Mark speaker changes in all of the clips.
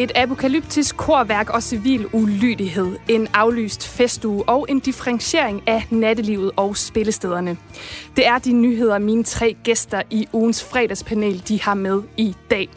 Speaker 1: Et apokalyptisk korværk og civil ulydighed, en aflyst festuge og en differentiering af nattelivet og spillestederne. Det er de nyheder, mine tre gæster i ugens fredagspanel de har med i dag.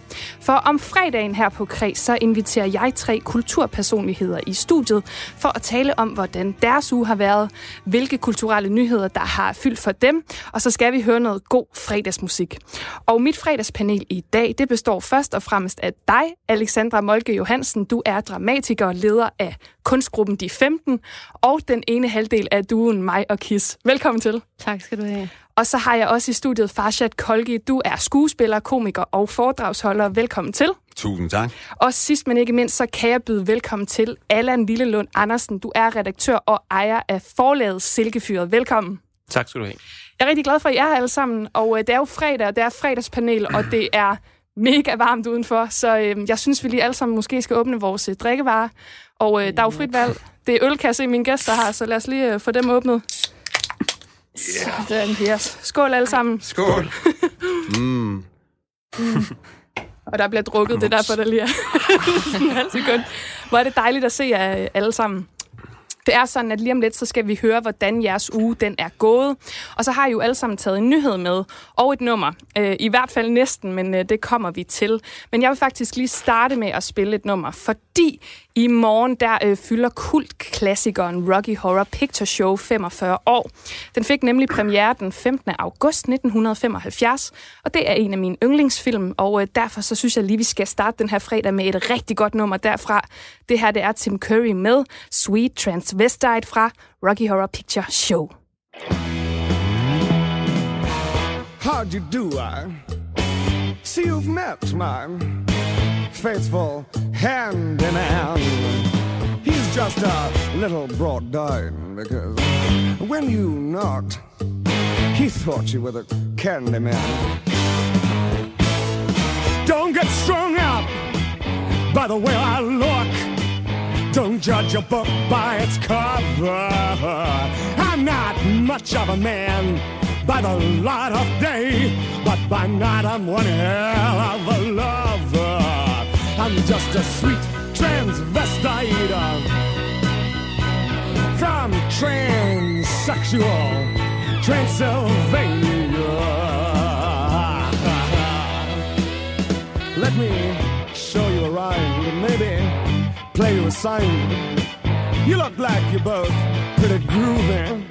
Speaker 1: For om fredagen her på Kreds, så inviterer jeg tre kulturpersonligheder i studiet for at tale om, hvordan deres uge har været, hvilke kulturelle nyheder, der har fyldt for dem, og så skal vi høre noget god fredagsmusik. Og mit fredagspanel i dag, det består først og fremmest af dig, Alexandra Molke Johansen. Du er dramatiker og leder af kunstgruppen De 15, og den ene halvdel af duen mig og Kis. Velkommen til.
Speaker 2: Tak skal du have.
Speaker 1: Og så har jeg også i studiet Farshad Kolgi. Du er skuespiller, komiker og foredragsholder. Velkommen til.
Speaker 3: Tusind tak.
Speaker 1: Og sidst men ikke mindst, så kan jeg byde velkommen til Allan Lillelund Andersen. Du er redaktør og ejer af forlaget Silkefyret. Velkommen.
Speaker 4: Tak skal du have.
Speaker 1: Jeg er rigtig glad for, at I er her alle sammen. Og øh, det er jo fredag, og det er fredagspanel, og det er mega varmt udenfor. Så øh, jeg synes, vi lige alle sammen måske skal åbne vores øh, drikkevarer. Og øh, der er jo frit valg. Det er ølkasse, mine gæster har, så lad os lige øh, få dem åbnet. Yeah. Sådan, yes. Skål alle sammen.
Speaker 3: Skål. mm.
Speaker 1: Og der bliver drukket, det er derfor, der lige er en halv sekund. Hvor er det dejligt at se jer alle sammen. Det er sådan, at lige om lidt, så skal vi høre, hvordan jeres uge den er gået. Og så har I jo alle sammen taget en nyhed med, og et nummer. Øh, I hvert fald næsten, men øh, det kommer vi til. Men jeg vil faktisk lige starte med at spille et nummer, fordi i morgen der øh, fylder kultklassikeren Rocky Horror Picture Show 45 år. Den fik nemlig premiere den 15. august 1975, og det er en af mine yndlingsfilm, og øh, derfor så synes jeg lige, vi skal starte den her fredag med et rigtig godt nummer derfra. Det her, det er Tim Curry med Sweet Trans Transvestite fra Rocky Horror Picture Show.
Speaker 5: How do you do, I see you've met my faithful hand in hand. He's just a little brought down because when you knocked, he thought you were the candy man. Don't get strung up by the way I look. Don't judge a book by its cover. I'm not much of a man by the light of day, but by night I'm one hell of a lover. I'm just a sweet transvestite from transsexual Transylvania. Play you a sign. You look like you're both pretty groovy.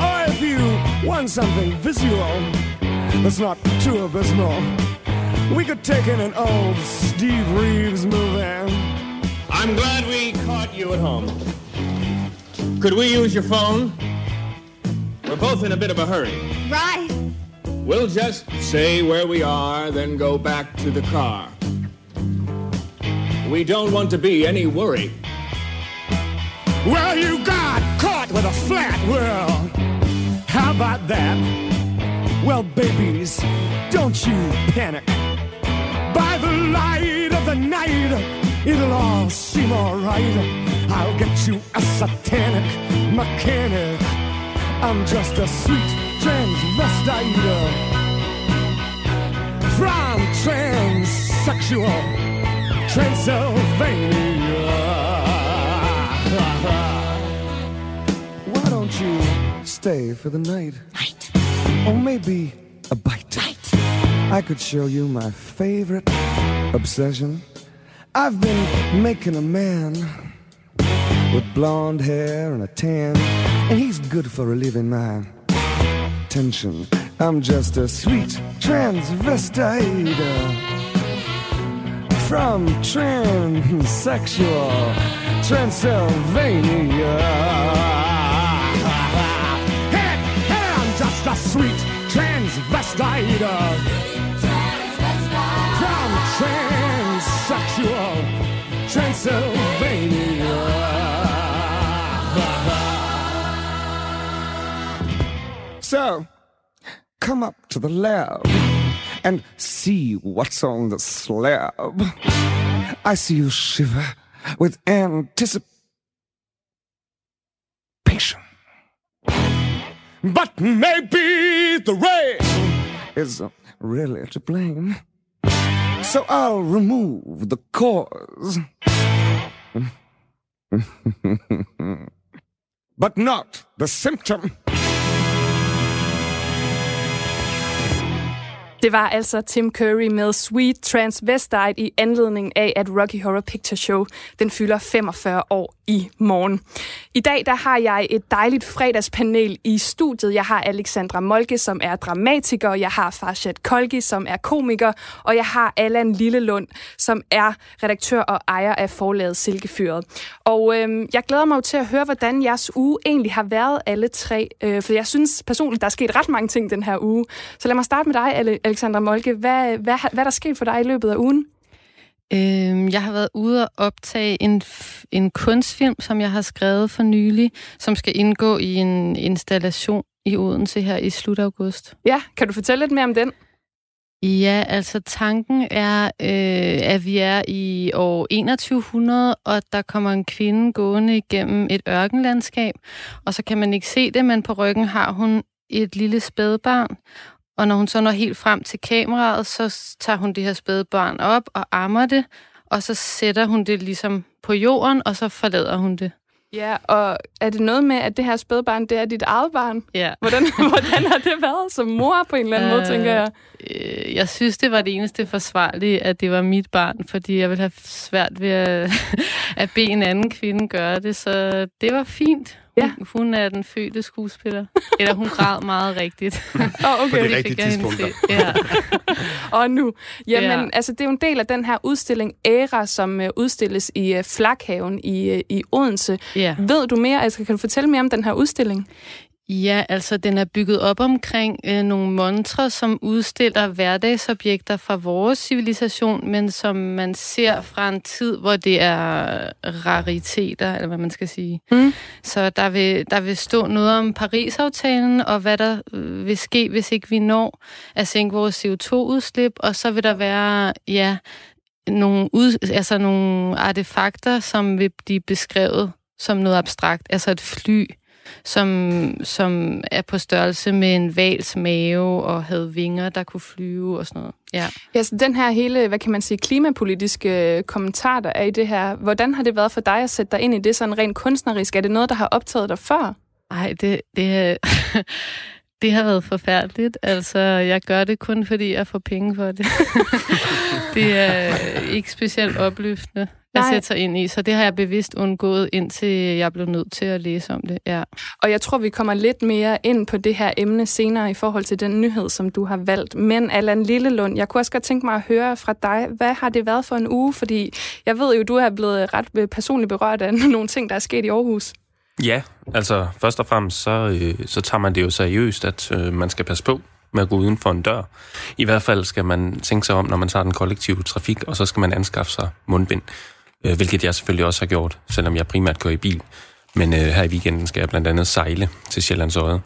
Speaker 5: Or if you want something visual that's not too abysmal, we could take in an old Steve Reeves movie.
Speaker 6: I'm glad we caught you at home. Could we use your phone? We're both in a bit of a hurry.
Speaker 7: Right.
Speaker 6: We'll just say where we are, then go back to the car. We don't want to be any worry.
Speaker 5: Well, you got caught with a flat world. How about that? Well, babies, don't you panic. By the light of the night, it'll all seem alright. I'll get you a satanic mechanic. I'm just a sweet transvestite from transsexual Transylvania. Why don't you stay for the night?
Speaker 7: Night.
Speaker 5: Or maybe a bite.
Speaker 7: Night.
Speaker 5: I could show you my favorite obsession. I've been making a man with blonde hair and a tan, and he's good for relieving my tension. I'm just a sweet transvestite from transsexual Transylvania. Hey, hey, I'm just a sweet transvestite from transsexual Transylvania. So, come up to the lab and see what's on the slab. I see you shiver with anticipation. But maybe the rain is really to blame. So I'll remove the cause. but not the symptom.
Speaker 1: Det var altså Tim Curry med Sweet Transvestite i anledning af, at Rocky Horror Picture Show den fylder 45 år i morgen. I dag der har jeg et dejligt fredagspanel i studiet. Jeg har Alexandra Molke, som er dramatiker, jeg har Farshad Kolgi, som er komiker, og jeg har Allan Lillelund, som er redaktør og ejer af forlaget Silkefyret. Og øhm, jeg glæder mig jo til at høre, hvordan jeres uge egentlig har været alle tre, øh, for jeg synes personligt, der er sket ret mange ting den her uge. Så lad mig starte med dig, Alexandra Molke. Hvad, hvad, hvad er der sket for dig i løbet af ugen?
Speaker 2: Øhm, jeg har været ude og optage en, en kunstfilm, som jeg har skrevet for nylig, som skal indgå i en installation i Odense her i slut august.
Speaker 1: Ja, kan du fortælle lidt mere om den?
Speaker 2: Ja, altså tanken er, øh, at vi er i år 2100, og der kommer en kvinde gående igennem et ørkenlandskab, og så kan man ikke se det, men på ryggen har hun et lille spædbarn, og når hun så når helt frem til kameraet, så tager hun det her spædbarn op og ammer det, og så sætter hun det ligesom på jorden, og så forlader hun det.
Speaker 1: Ja, og er det noget med, at det her spædbarn, det er dit eget barn?
Speaker 2: Ja.
Speaker 1: Hvordan, hvordan har det været som mor på en eller anden øh, måde, tænker jeg?
Speaker 2: Øh, jeg synes, det var det eneste forsvarlige, at det var mit barn, fordi jeg ville have svært ved at, at bede en anden kvinde gøre det, så det var fint. Ja. Hun, hun er den fødte skuespiller. Eller hun græd meget rigtigt.
Speaker 1: oh, okay.
Speaker 3: På de rigtige tidspunkter.
Speaker 2: Ja.
Speaker 1: og nu. Jamen, ja. altså, det er jo en del af den her udstilling Æra, som uh, udstilles i uh, Flakhaven i, uh, i Odense.
Speaker 2: Ja.
Speaker 1: Ved du mere? Altså, kan du fortælle mere om den her udstilling?
Speaker 2: Ja, altså den er bygget op omkring øh, nogle montre, som udstiller hverdagsobjekter fra vores civilisation, men som man ser fra en tid, hvor det er rariteter, eller hvad man skal sige. Mm. Så der vil, der vil stå noget om Paris-aftalen, og hvad der øh, vil ske, hvis ikke vi når at sænke vores CO2-udslip, og så vil der være, ja, nogle, ud, altså nogle artefakter, som vil blive beskrevet som noget abstrakt, altså et fly, som, som er på størrelse med en vals mave og havde vinger, der kunne flyve og sådan noget. Ja.
Speaker 1: ja, så den her hele, hvad kan man sige, klimapolitiske kommentar, der er i det her, hvordan har det været for dig at sætte dig ind i det sådan rent kunstnerisk? Er det noget, der har optaget dig før?
Speaker 2: Nej, det, det, det har været forfærdeligt. Altså, jeg gør det kun, fordi jeg får penge for det. det er ikke specielt opløftende at sætte sig ind i, så det har jeg bevidst undgået, indtil jeg blev nødt til at læse om det. Ja.
Speaker 1: Og jeg tror, vi kommer lidt mere ind på det her emne senere i forhold til den nyhed, som du har valgt. Men Allan Lillelund, jeg kunne også godt tænke mig at høre fra dig, hvad har det været for en uge? Fordi jeg ved jo, du er blevet ret personligt berørt af nogle ting, der er sket i Aarhus.
Speaker 3: Ja, altså først og fremmest, så, øh, så tager man det jo seriøst, at øh, man skal passe på med at gå uden for en dør. I hvert fald skal man tænke sig om, når man tager den kollektive trafik, og så skal man anskaffe sig mundbind øh, hvilket jeg selvfølgelig også har gjort, selvom jeg primært kører i bil. Men øh, her i weekenden skal jeg blandt andet sejle til Sjællands Øde.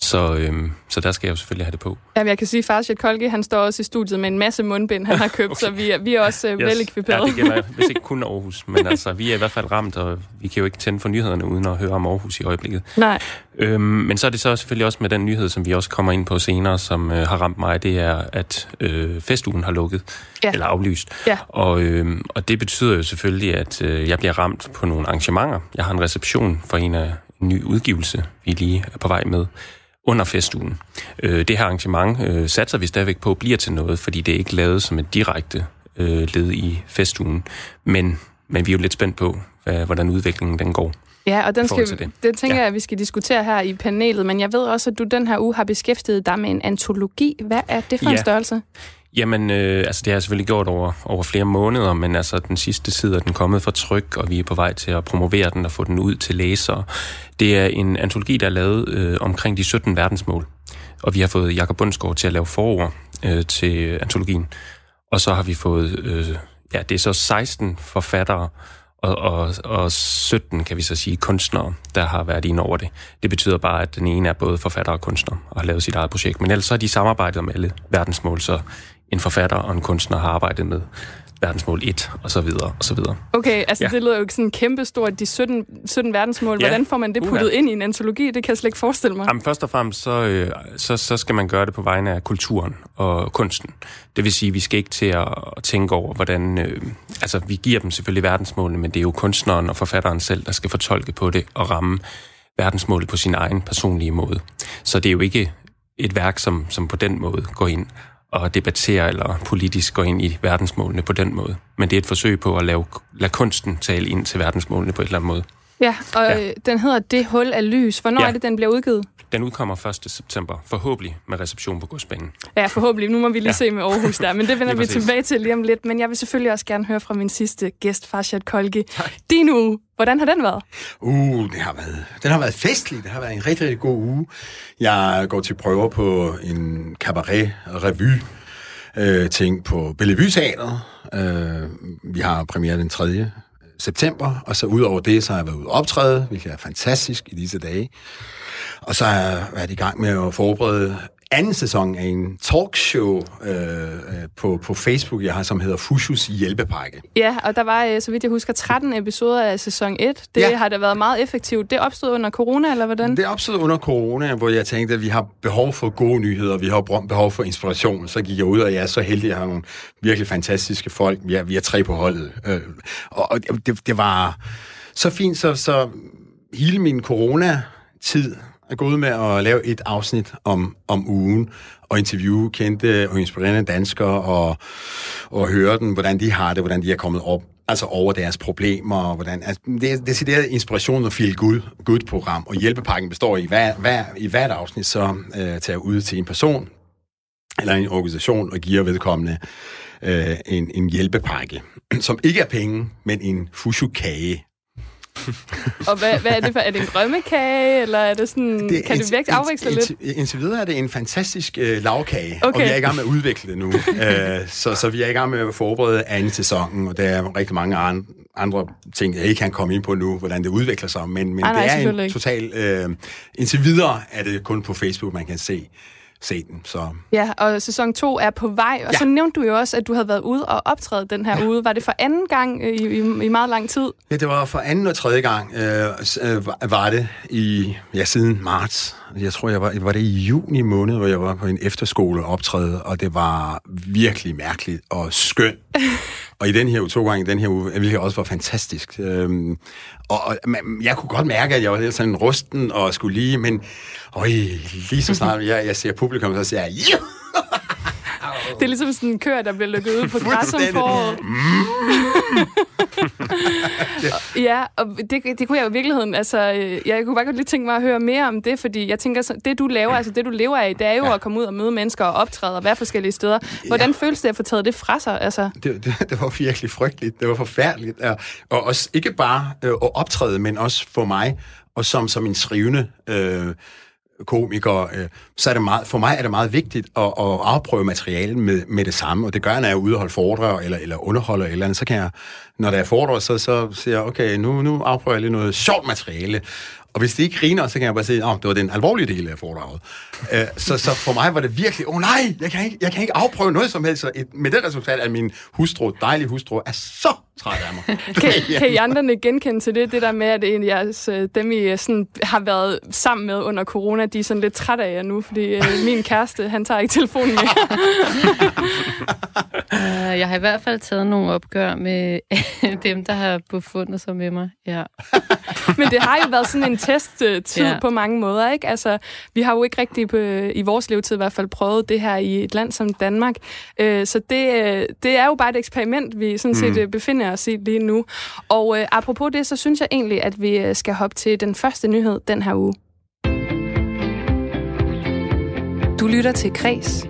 Speaker 3: Så, øhm, så der skal jeg jo selvfølgelig have det på.
Speaker 1: Jamen, jeg kan sige, at Farshid Kolke, han står også i studiet med en masse mundbind, han har købt, okay. så vi er, vi er også øh, yes. vel ekviperet.
Speaker 3: Ja, det gælder hvis ikke kun Aarhus, men altså, vi er i hvert fald ramt, og vi kan jo ikke tænde for nyhederne uden at høre om Aarhus i øjeblikket.
Speaker 1: Nej.
Speaker 3: Øhm, men så er det så selvfølgelig også med den nyhed, som vi også kommer ind på senere, som øh, har ramt mig, det er, at øh, festugen har lukket, ja. eller aflyst.
Speaker 1: Ja.
Speaker 3: Og, øh, og det betyder jo selvfølgelig, at øh, jeg bliver ramt på nogle arrangementer. Jeg har en reception for en af en ny udgivelse, vi lige er på vej med under festugen. Øh, det her arrangement øh, satser vi stadigvæk på bliver til noget, fordi det er ikke lavet som et direkte øh, led i festugen. Men, men vi er jo lidt spændt på, hvad, hvordan udviklingen den går.
Speaker 1: Ja, og den, skal, det. tænker ja. jeg, at vi skal diskutere her i panelet, men jeg ved også, at du den her uge har beskæftiget dig med en antologi. Hvad er det for ja. en størrelse?
Speaker 3: Jamen, øh, altså det har jeg selvfølgelig gjort over, over flere måneder, men altså den sidste side er den kommet fra tryk, og vi er på vej til at promovere den og få den ud til læsere. Det er en antologi, der er lavet øh, omkring de 17 verdensmål, og vi har fået Jakob Bundsgaard til at lave forord øh, til antologien. Og så har vi fået, øh, ja, det er så 16 forfattere, og, og, og 17, kan vi så sige, kunstnere, der har været inde over det. Det betyder bare, at den ene er både forfatter og kunstner og har lavet sit eget projekt. Men ellers så har de samarbejdet om alle verdensmål, så en forfatter og en kunstner har arbejdet med verdensmål 1, og så videre, og så videre.
Speaker 1: Okay, altså
Speaker 3: Ja.
Speaker 1: det lyder jo ikke sådan kæmpestort, de 17, 17 verdensmål.
Speaker 3: Ja.
Speaker 1: Hvordan får man det puttet ind i en antologi? Det kan jeg slet ikke forestille mig.
Speaker 3: Jamen, først og fremmest, så, øh, så, så skal man gøre det på vegne af kulturen og kunsten. Det vil sige, vi skal ikke til at, at tænke over, hvordan... Øh, altså, vi giver dem selvfølgelig verdensmålene, men det er jo kunstneren og forfatteren selv, der skal fortolke på det og ramme verdensmålet på sin egen personlige måde. Så det er jo ikke et værk, som, som på den måde går ind og debatterer eller politisk går ind i verdensmålene på den måde. Men det er et forsøg på at lave, lade kunsten tale ind til verdensmålene på et eller andet måde.
Speaker 1: Ja, og
Speaker 3: Ja.
Speaker 1: ja. den hedder Det hul af lys. Hvornår
Speaker 3: ja.
Speaker 1: er det, den bliver udgivet?
Speaker 3: Den udkommer 1. september, forhåbentlig med reception på godsbanen.
Speaker 1: Ja, forhåbentlig. Nu må vi lige
Speaker 3: Ja.
Speaker 1: se med Aarhus der, men det vender vi tilbage til lige om lidt. Men jeg vil selvfølgelig også gerne høre fra min sidste gæst, Farshad Kolgi. Din uge, hvordan har den været?
Speaker 4: Uh, det har været, den har været festlig. Det har været en rigtig, rigtig god uge. Jeg går til prøver på en cabaret-revy øh, ting på Bellevue Teatret. Øh, vi har premiere den 3. september, og så udover det, så har jeg været ude optræde, hvilket er fantastisk i disse dage. Og så har jeg været i gang med at forberede anden sæson af en talkshow øh, øh, på, på Facebook, jeg har, som hedder Fushus Hjælpepakke.
Speaker 1: Ja, og der var, øh, så vidt jeg husker, 13 episoder af sæson 1. Det
Speaker 4: Ja.
Speaker 1: ja. har da været meget effektivt. Det opstod under corona, eller hvordan?
Speaker 4: Det opstod under corona, hvor jeg tænkte, at vi har behov for gode nyheder, vi har behov for inspiration. Så gik jeg ud, og jeg er så heldig, at jeg har nogle virkelig fantastiske folk. Vi er, vi er tre på holdet. Øh, og det, det var så fint, så, så hele min corona-tid er gået med at lave et afsnit om, om ugen, og interviewe kendte og inspirerende danskere, og, og høre dem, hvordan de har det, hvordan de er kommet op altså over deres problemer, og hvordan, altså, det, er decideret inspiration og feel good, good program, og hjælpepakken består i hver, hver, i hvert afsnit, så øh, tager jeg ud til en person, eller en organisation, og giver vedkommende øh, en, en hjælpepakke, som ikke er penge, men en fushu-kage.
Speaker 1: Og hvad, hvad er det for? Er det en drømmekage, eller er det sådan... Det, kan det virkelig afveksle lidt?
Speaker 4: indtil- videre er det en fantastisk øh, lavkage,
Speaker 1: Okay.
Speaker 4: og vi er i gang med at udvikle det nu. øh, så, så vi er i gang med at forberede anden sæsonen, og der er rigtig mange an- andre ting, jeg ikke kan komme ind på nu, hvordan det udvikler sig, men, men
Speaker 1: Ah, nej,
Speaker 4: det er en total... Øh, indtil videre er det kun på Facebook, man kan se, se den. Så
Speaker 1: Ja, og sæson 2 er på vej. Og
Speaker 4: Ja.
Speaker 1: så nævnte du jo også, at du havde været ude og optræde den her uge. Var det for anden gang øh, i, i, i meget lang tid?
Speaker 4: Ja, det var for anden og tredje gang, øh, øh, var det i, ja, siden marts. Jeg tror, jeg var, var det i juni måned, hvor jeg var på en efterskole og optræde, og det var virkelig mærkeligt og skønt. og i den her uge, to gange i den her uge, hvilket også var fantastisk. Øhm, og, og man- jeg kunne godt mærke, at jeg var lidt sådan rusten og skulle lige, men øj, lige så snart jeg, jeg ser publikum, så siger jeg!
Speaker 1: Det er ligesom sådan en kør, der bliver lukket ud på græs om foråret. ja, og det, det kunne jeg jo i virkeligheden, altså, øh, jeg kunne bare godt lige tænke mig at høre mere om det, fordi jeg tænker, så, det du laver, altså det du lever af, det er jo ja. at komme ud og møde mennesker og optræde og være forskellige steder. Hvordan ja. føles det at få taget det fra sig? Altså,
Speaker 4: det, det, det var virkelig frygteligt. Det var forfærdeligt. Og, og også ikke bare øh, at optræde, men også for mig, og som, som en skrivende øh, komiker, øh, så er det meget, for mig er det meget vigtigt at, at afprøve materialet med, med det samme, og det gør jeg, når jeg er ude og holde foredrag, eller, eller underholder eller andet, så kan jeg, når der er foredrag, så, så siger jeg, okay, nu, nu afprøver jeg lige noget sjovt materiale, og hvis det ikke griner, så kan jeg bare sige, at det var den alvorlige del af foredraget. Øh, så, så for mig var det virkelig, åh oh, nej, jeg kan, ikke, jeg kan ikke afprøve noget som helst. Så et, med det resultat, at min hustru, dejlige hustru, er så træt af mig.
Speaker 1: kan, kan I andre genkende til det, det der med, at en af jeres, øh, dem, I øh, sådan, har været sammen med under corona, de er sådan lidt trætte af jer nu, fordi øh, min kæreste, han tager ikke telefonen med.
Speaker 2: Uh, jeg har i hvert fald taget nogle opgør med dem, der har befundet sig med mig. Ja.
Speaker 1: Men det har jo været sådan en testtid
Speaker 2: Ja.
Speaker 1: på mange måder, ikke? Altså, vi har jo ikke rigtig på, i vores levetid i hvert fald prøvet det her i et land som Danmark. Øh, så det, det er jo bare et eksperiment, vi sådan set mm. befinder os i lige nu. Og øh, apropos det, så synes jeg egentlig, at vi øh, skal hoppe til den første nyhed den her uge. Du lytter til Kres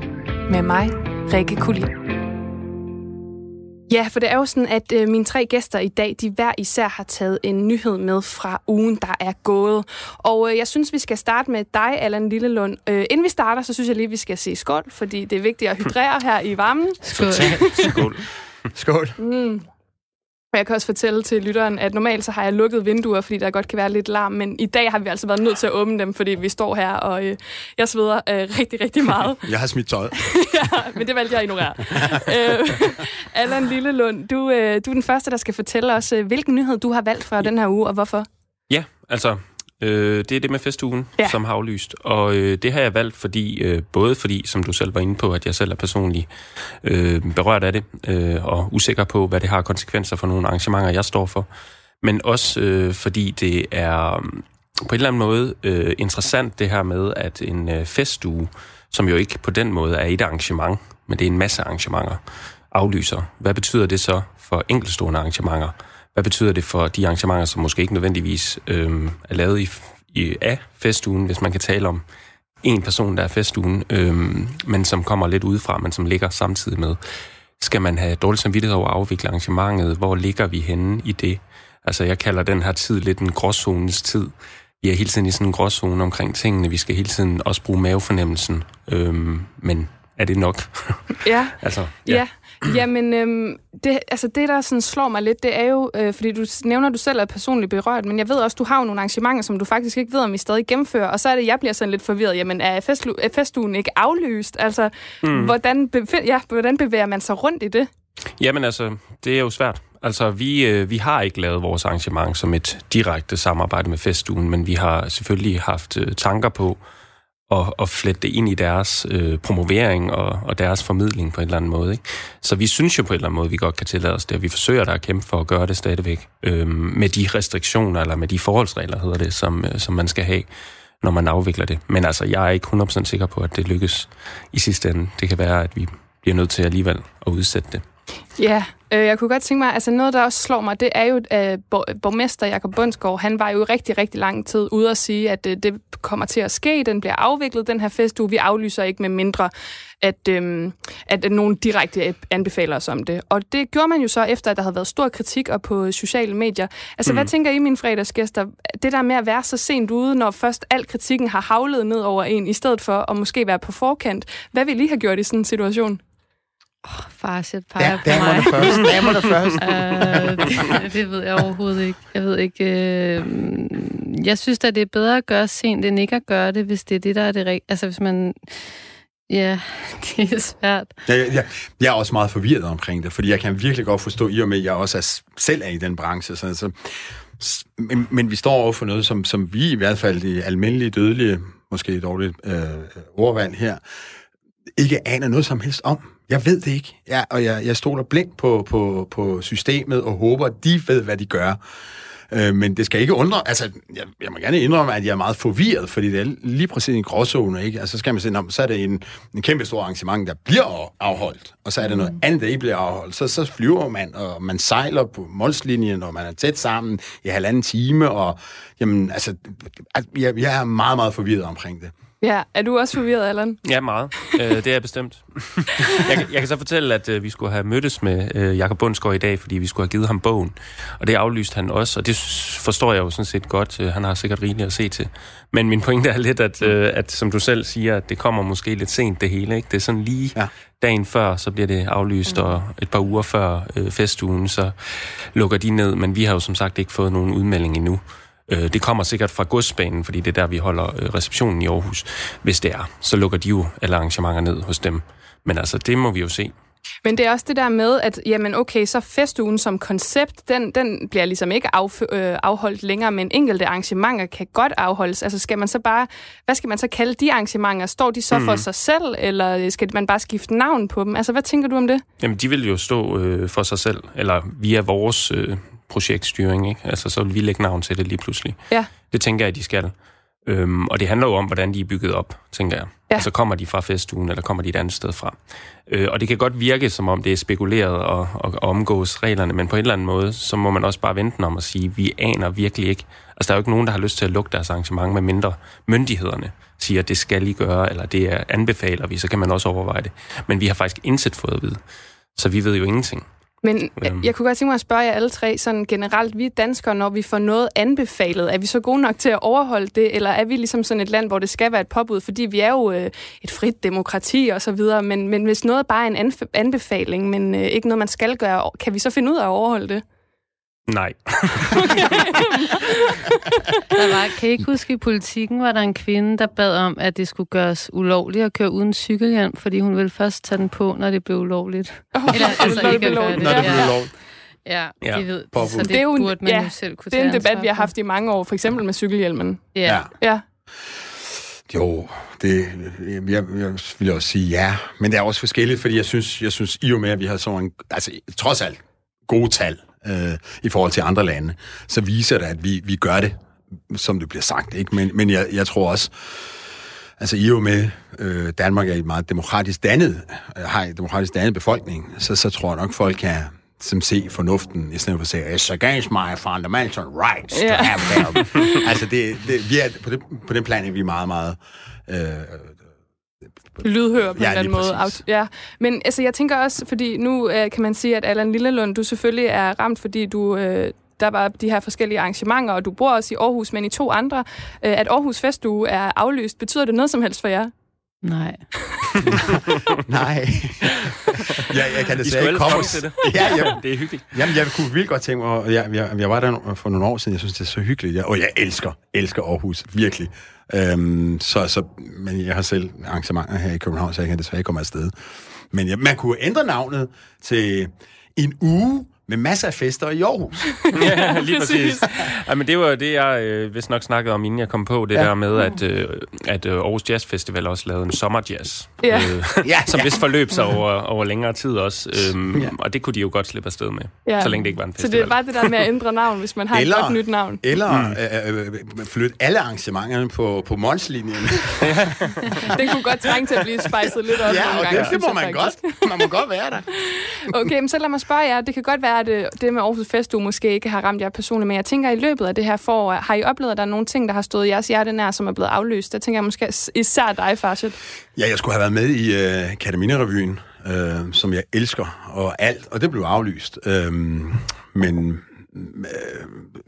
Speaker 1: med mig, Rikke Kulin. Ja, for det er jo sådan, at øh, mine tre gæster i dag, de hver især har taget en nyhed med fra ugen, der er gået. Og øh, jeg synes, vi skal starte med dig, Allan Lillelund. Øh, inden vi starter, så synes jeg lige, vi skal sige skål, fordi det er vigtigt at hydrere her i varmen.
Speaker 2: Skål.
Speaker 3: Skål.
Speaker 4: Skål.
Speaker 1: Og jeg kan også fortælle til lytteren, at normalt så har jeg lukket vinduer, fordi der godt kan være lidt larm, men i dag har vi altså været nødt til at åbne dem, fordi vi står her, og øh, jeg sveder øh, rigtig, rigtig meget.
Speaker 4: Jeg har smidt tøjet.
Speaker 1: ja, men det valgte jeg at ignorere. øh, Allan Lillelund, du, øh, du er den første, der skal fortælle os, øh, hvilken nyhed du har valgt for den her uge, og hvorfor.
Speaker 3: Ja, altså, øh, det er det med festugen,
Speaker 1: Ja.
Speaker 3: som har aflyst. Og øh, det har jeg valgt, fordi øh, både fordi, som du selv var inde på, at jeg selv er personligt øh, berørt af det, øh, og usikker på, hvad det har konsekvenser for nogle arrangementer, jeg står for. Men også øh, fordi det er øh, på en eller anden måde øh, interessant, det her med, at en øh, festuge, som jo ikke på den måde er et arrangement, men det er en masse arrangementer, aflyser. Hvad betyder det så for enkeltstående arrangementer? Hvad betyder det for de arrangementer, som måske ikke nødvendigvis øhm, er lavet i, i, af festugen, hvis man kan tale om en person, der er festugen, øhm, men som kommer lidt udefra, men som ligger samtidig med. Skal man have dårlig samvittighed over at afvikle arrangementet? Hvor ligger vi henne i det? Altså, jeg kalder den her tid lidt en gråzones tid. Vi er hele tiden i sådan en gråzone omkring tingene. Vi skal hele tiden også bruge mavefornemmelsen. Øhm, men er det nok?
Speaker 1: Ja,
Speaker 3: altså,
Speaker 1: ja. Jamen, øhm, det, altså det, der sådan slår mig lidt, det er jo, øh, fordi du nævner, at du selv er personligt berørt, men jeg ved også, du har jo nogle arrangementer, som du faktisk ikke ved, om I stadig gennemfører, og så er det, jeg bliver sådan lidt forvirret. Jamen, er, festlu- festugen ikke aflyst? Altså, mm. hvordan, befind, ja, hvordan bevæger man sig rundt i det?
Speaker 3: Jamen altså, det er jo svært. Altså, vi, øh, vi har ikke lavet vores arrangement som et direkte samarbejde med festugen, men vi har selvfølgelig haft øh, tanker på og, og flette det ind i deres øh, promovering og, og deres formidling på en eller anden måde. Ikke? Så vi synes jo på en eller anden måde, vi godt kan tillade os det, og vi forsøger der at kæmpe for at gøre det stadigvæk øh, med de restriktioner, eller med de forholdsregler, hedder det, som, øh, som man skal have, når man afvikler det. Men altså, jeg er ikke 100% sikker på, at det lykkes i sidste ende. Det kan være, at vi bliver nødt til alligevel at udsætte det.
Speaker 1: Ja, øh, jeg kunne godt tænke mig, altså noget, der også slår mig, det er jo, at bor, borgmester Jakob Bundsgaard, han var jo rigtig, rigtig lang tid ude at sige, at øh, det kommer til at ske, den bliver afviklet, den her festuge, vi aflyser ikke med mindre, at, øhm, at nogen direkte anbefaler os om det. Og det gjorde man jo så efter, at der havde været stor kritik og på sociale medier. Altså, mm. hvad tænker I, mine fredagsgæster? Det der med at være så sent ude, når først al kritikken har havlet ned over en, i stedet for at måske være på forkant. Hvad vil I have gjort i sådan en situation?
Speaker 2: Farset peger
Speaker 4: Ja,
Speaker 2: på
Speaker 4: damerne
Speaker 2: mig.
Speaker 4: først. Damerne først.
Speaker 2: Øh, det, det ved jeg overhovedet ikke. Jeg ved ikke. Øh, jeg synes at det er bedre at gøre sent, end ikke at gøre det, hvis det er det, der er det rigtige. Altså, hvis man... Ja, det er svært.
Speaker 4: Jeg, jeg, jeg er også meget forvirret omkring det, fordi jeg kan virkelig godt forstå, i og med, at jeg også er, selv er i den branche. Så, så, men, men vi står over for noget, som, som vi i hvert fald i almindelige dødelige, måske et dårligt øh, ordvalg her, ikke aner noget som helst om. Jeg ved det ikke, jeg, og jeg, jeg stoler blindt på, på, på systemet og håber, at de ved, hvad de gør. Øh, men det skal ikke undre, altså, jeg, jeg må gerne indrømme, at jeg er meget forvirret, fordi det er lige præcis en gråzone, ikke? Altså, så skal man sige, "Nå, så er det en, en kæmpe stor arrangement, der bliver afholdt, og så er der noget andet, der ikke bliver afholdt. Så, så flyver man, og man sejler på målslinjen, og man er tæt sammen i halvanden time, og jamen, altså, jeg, jeg er meget, meget forvirret omkring det.
Speaker 1: Ja, er du også forvirret, Allan?
Speaker 3: Ja, meget. Øh, det er jeg bestemt. jeg, kan- jeg kan så fortælle, at øh, vi skulle have mødtes med øh, Jakob Bundsgaard i dag, fordi vi skulle have givet ham bogen. Og det aflyste han også, og det forstår jeg jo sådan set godt. Øh, han har sikkert rigeligt at se til. Men min pointe er lidt, at, øh, at som du selv siger, at det kommer måske lidt sent det hele. Ikke? Det er sådan lige
Speaker 4: Ja.
Speaker 3: dagen før, så bliver det aflyst, og et par uger før øh, festugen, så lukker de ned. Men vi har jo som sagt ikke fået nogen udmelding endnu. Øh, Det kommer sikkert fra godsbanen, fordi det er der, vi holder øh, receptionen i Aarhus. Hvis det er, så lukker de jo alle arrangementer ned hos dem. Men altså, det må vi jo se.
Speaker 1: Men det er også det der med, at jamen okay, så festugen som koncept, den, den bliver ligesom ikke af, øh, afholdt længere, men enkelte arrangementer kan godt afholdes. Altså skal man så bare, hvad skal man så kalde de arrangementer? Står de så mm. for sig selv, eller skal man bare skifte navn på dem? Altså hvad tænker du om det?
Speaker 3: Jamen, de vil jo stå øh, for sig selv, eller via vores øh, projektstyring, ikke? Altså, så vil vi lægge navn til det lige pludselig.
Speaker 1: Ja.
Speaker 3: Det tænker jeg, de skal. Øhm, og det handler jo om, hvordan de er bygget op, tænker jeg.
Speaker 1: Ja.
Speaker 3: Altså, kommer de fra festugen, eller kommer de et andet sted fra? Øh, og det kan godt virke, som om det er spekuleret og, og, og omgås reglerne, men på en eller anden måde, så må man også bare vente om at sige, vi aner virkelig ikke. Altså, der er jo ikke nogen, der har lyst til at lukke deres arrangement, med mindre myndighederne siger, det skal I gøre, eller det er anbefaler vi, så kan man også overveje det. Men vi har faktisk indsat fået at vide. Så vi ved jo ingenting.
Speaker 1: Men jeg,
Speaker 3: Øhm.
Speaker 1: jeg kunne godt tænke mig at spørge jer alle tre, sådan generelt, vi danskere, når vi får noget anbefalet, er vi så gode nok til at overholde det, eller er vi ligesom sådan et land, hvor det skal være et påbud, fordi vi er jo øh, et frit demokrati og så videre, men, men hvis noget bare er en anbefaling, men øh, ikke noget, man skal gøre, kan vi så finde ud af at overholde det?
Speaker 3: Nej.
Speaker 2: Der var, kan I ikke huske, i politikken var der en kvinde, der bad om, at det skulle gøres ulovligt at køre uden cykelhjelm, fordi hun ville først tage den på, når det blev ulovligt. Eller altså
Speaker 1: når det
Speaker 2: ikke at
Speaker 1: blev
Speaker 2: gøre det.
Speaker 4: Når det
Speaker 2: ja.
Speaker 4: blev.
Speaker 2: Ja,
Speaker 3: Ja,
Speaker 2: de ved.
Speaker 4: påbud.
Speaker 2: Så det,
Speaker 1: Det er jo en-
Speaker 2: burde man
Speaker 1: ja,
Speaker 2: jo selv kunne
Speaker 1: Det er en debat, vi har haft i mange år, for eksempel med cykelhjelmen.
Speaker 2: Ja.
Speaker 1: Ja.
Speaker 4: Jo, det jeg, jeg vil også sige ja, men det er også forskelligt, fordi jeg synes, jeg synes i og med, at vi har sådan en, altså trods alt gode tal øh, i forhold til andre lande, så viser det, at vi, vi gør det, som det bliver sagt, ikke? Men, men jeg, jeg tror også, altså i og med, øh, Danmark er et meget demokratisk dannet, øh, har en demokratisk dannet befolkning, så, så tror jeg nok, folk kan som se fornuften, i stedet for at sige, it's against my fundamental rights
Speaker 1: Ja.
Speaker 4: to have them. altså, det, det, vi er, på, det, på den plan er vi meget, meget øh,
Speaker 1: lydhør på
Speaker 4: Ja,
Speaker 1: en eller anden måde.
Speaker 4: præcis.
Speaker 1: Ja. Men altså, jeg tænker også, fordi nu øh, kan man sige, at Allan Lillelund, du selvfølgelig er ramt, fordi du... Øh, der var de her forskellige arrangementer, og du bor også i Aarhus, men i to andre. Øh, at Aarhus Festuge er aflyst, betyder det noget som helst for jer?
Speaker 2: Nej.
Speaker 4: Nej. ja, jeg kan
Speaker 3: skulle
Speaker 4: ikke komme
Speaker 3: til det.
Speaker 4: Ja, jeg,
Speaker 3: Det er hyggeligt.
Speaker 4: jamen, jeg kunne vildt godt tænke mig, og jeg, jeg, jeg var der for nogle år siden, jeg synes, det er så hyggeligt, jeg, og jeg elsker, elsker Aarhus, virkelig. Øhm, så, så, men jeg har selv arrangementer her i København, så jeg kan desværre ikke komme afsted. Men ja, man kunne ændre navnet til en uge med masser af fester i Aarhus.
Speaker 3: ja, lige
Speaker 1: Præcis.
Speaker 3: Ja, men det var det, jeg øh, vist nok snakkede om, inden jeg kom på. Det
Speaker 4: Ja.
Speaker 3: ja. der med, at, øh, at øh, Aarhus Jazz Festival også lavede en sommerjazz.
Speaker 1: Ja.
Speaker 3: Øh,
Speaker 4: Ja,
Speaker 3: som
Speaker 4: ja.
Speaker 3: vist forløb sig over, over længere tid også. Øhm,
Speaker 4: Ja.
Speaker 3: ja. Og det kunne de jo godt slippe afsted med,
Speaker 1: Ja.
Speaker 3: så længe det ikke var en
Speaker 1: Så
Speaker 3: festival.
Speaker 1: det er bare det der med at ændre navn, hvis man har
Speaker 4: Eller-
Speaker 1: et godt nyt navn.
Speaker 4: Eller mm. øh, øh, flytte alle arrangementerne på, på Mons-linjen.
Speaker 1: Den kunne godt trænge til at blive spejset lidt op
Speaker 4: ja,
Speaker 1: nogle
Speaker 4: og
Speaker 1: gange,
Speaker 4: det, det må man
Speaker 1: faktisk.
Speaker 4: godt. Man må godt være der.
Speaker 1: Okay, men så lad mig spørge jer. Det kan godt være, at det, det med Aarhus Festuge måske ikke har ramt jer personligt, men jeg tænker, at i løbet af det her forår, har I oplevet, at der er nogle ting, der har stået jeres hjerte nær, som er blevet aflyst? Der tænker jeg måske især dig, Farshad.
Speaker 4: Ja, jeg skulle have været med i øh, Katamina-revyen, øh, som jeg elsker, og alt, og det blev aflyst. Øhm, øh, men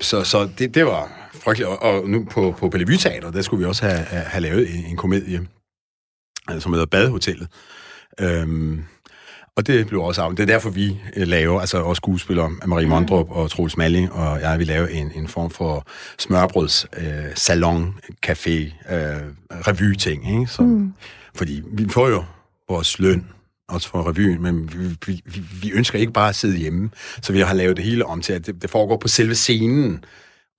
Speaker 4: så, så det, det var frygteligt. Og, nu på, på Bellevue Teater, der skulle vi også have, have lavet en, en komedie, øh, som hedder Badehotellet. Øhm, og det blev også af. Det er derfor, vi øh, laver, altså også skuespillere, Marie Mondrup og Troels Malling, og jeg vil lave en, en form for smørbrøds øh, salon, café, øh, revy-ting, ikke? Så, mm. Fordi vi får jo vores løn, også for revyen, men vi, vi, vi, vi ønsker ikke bare at sidde hjemme. Så vi har lavet det hele om til, at det, det foregår på selve scenen,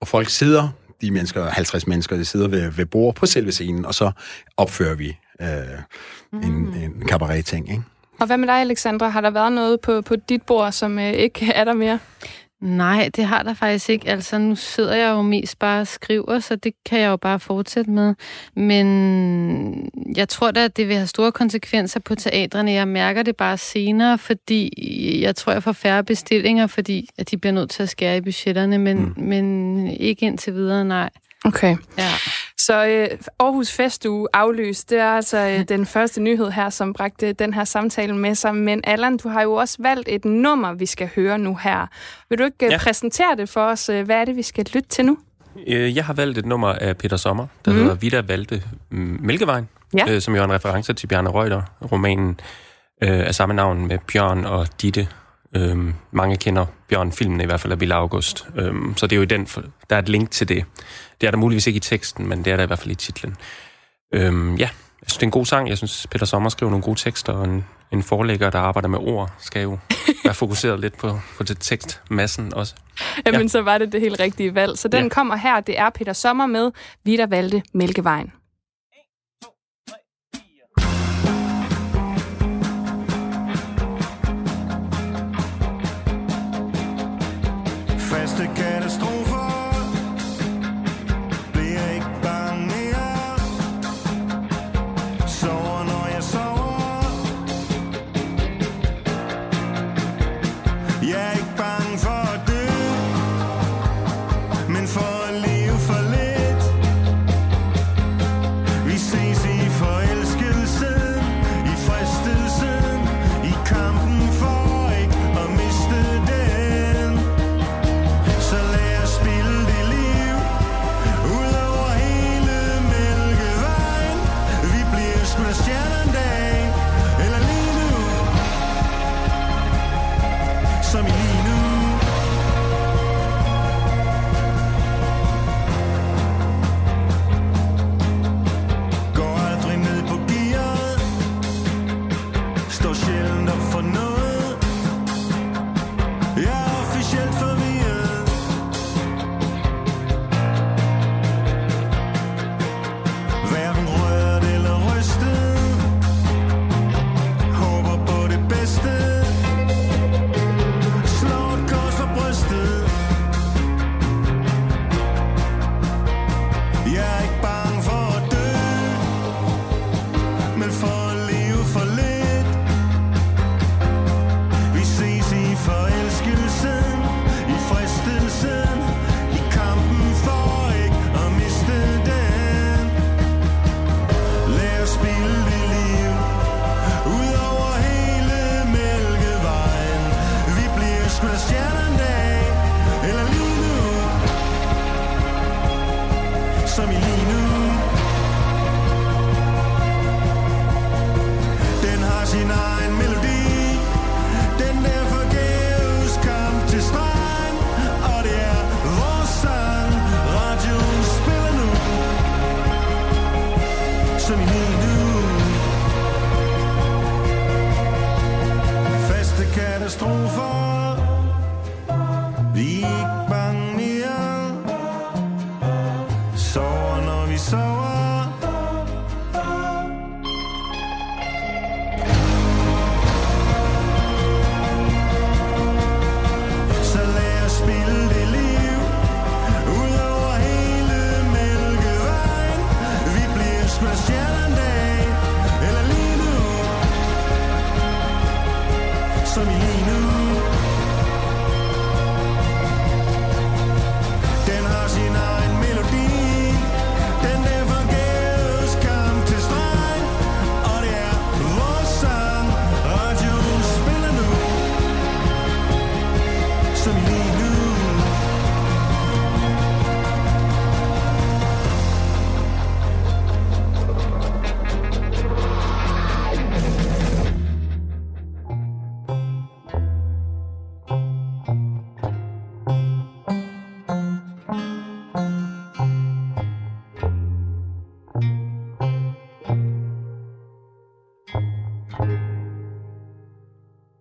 Speaker 4: og folk sidder, de mennesker, 50 mennesker, de sidder ved, ved bord på selve scenen, og så opfører vi øh, mm. en, en cabaret-ting, ikke?
Speaker 1: Og hvad med dig, Alexandra? Har der været noget på, på dit bord, som øh, ikke er der mere?
Speaker 2: Nej, det har der faktisk ikke. Altså, nu sidder jeg jo mest bare og skriver, så det kan jeg jo bare fortsætte med. Men jeg tror da, at det vil have store konsekvenser på teatrene. Jeg mærker det bare senere, fordi jeg tror, jeg får færre bestillinger, fordi at de bliver nødt til at skære i budgetterne, men, mm. men ikke indtil videre, nej.
Speaker 1: Okay.
Speaker 2: Ja.
Speaker 1: Så øh, Aarhus Festuge aflyst, det er altså øh, den første nyhed her, som bragte den her samtale med sig. Men Allan, du har jo også valgt et nummer, vi skal høre nu her. Vil du ikke øh,
Speaker 3: Ja.
Speaker 1: præsentere det for os? Øh, Hvad er det, vi skal lytte til nu?
Speaker 3: Øh, Jeg har valgt et nummer af Peter Sommer, der mm. hedder Vida Valde Mælkevejen,
Speaker 1: Ja.
Speaker 3: øh, som jo er en reference til Bjarne Reuter, romanen øh, af samme navn med Bjørn og Ditte. Øhm, mange kender Bjørn-filmen i hvert fald af Ville August. Øhm, så det er jo i den, der er et link til det. Det er der muligvis ikke i teksten, men det er der i hvert fald i titlen. Øhm, ja, jeg synes, det er en god sang. Jeg synes, Peter Sommer skriver nogle gode tekster, og en, en forlægger, der arbejder med ord, skal jo være fokuseret lidt på, på det tekstmassen også.
Speaker 1: Jamen, så var det det helt rigtige valg. Så den
Speaker 3: Ja.
Speaker 1: kommer her. Det er Peter Sommer med Vida Valde Mælkevejen.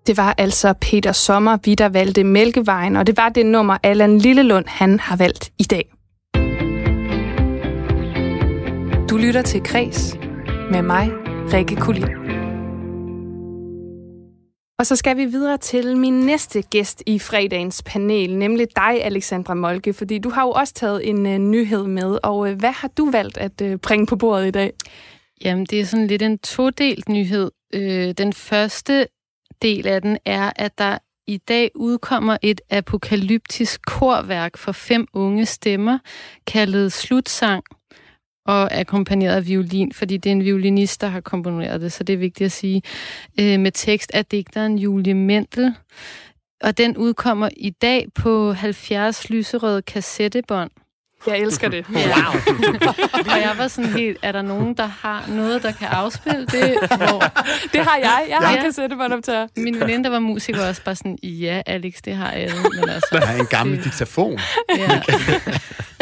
Speaker 7: Det
Speaker 1: var altså Peter Sommer, vi der valgte Mælkevejen, og det var det nummer, Allan Lillelund han har valgt i dag. Du lytter til Kres med mig, Rikke Kulin. Og så skal vi videre til min næste gæst i fredagens panel, nemlig dig, Alexandra Molke, fordi du har jo også taget en uh, nyhed med, og uh, hvad har du valgt at uh, bringe på bordet i dag?
Speaker 2: Jamen, det er sådan lidt en todelt nyhed. Øh, den første del af den er, at der i dag udkommer et apokalyptisk korværk for fem unge stemmer, kaldet Slutsang, og akkompagneret af violin, fordi det er en violinist, der har komponeret det, så det er vigtigt at sige, øh, med tekst af digteren Julie Mendel. Og den udkommer i dag på 70 lyserøde kassettebånd.
Speaker 1: Jeg elsker det.
Speaker 2: Ja. og jeg var sådan helt, er der nogen, der har noget, der kan afspille det? Hvor
Speaker 1: Det har jeg. Jeg har
Speaker 2: Ja.
Speaker 1: kassettebåndoptager.
Speaker 2: min veninde, der var musiker, var også bare sådan, ja, Alex, det har alle. Men altså,
Speaker 4: Der er en gammel
Speaker 2: det-
Speaker 4: diktafon.
Speaker 2: Ja.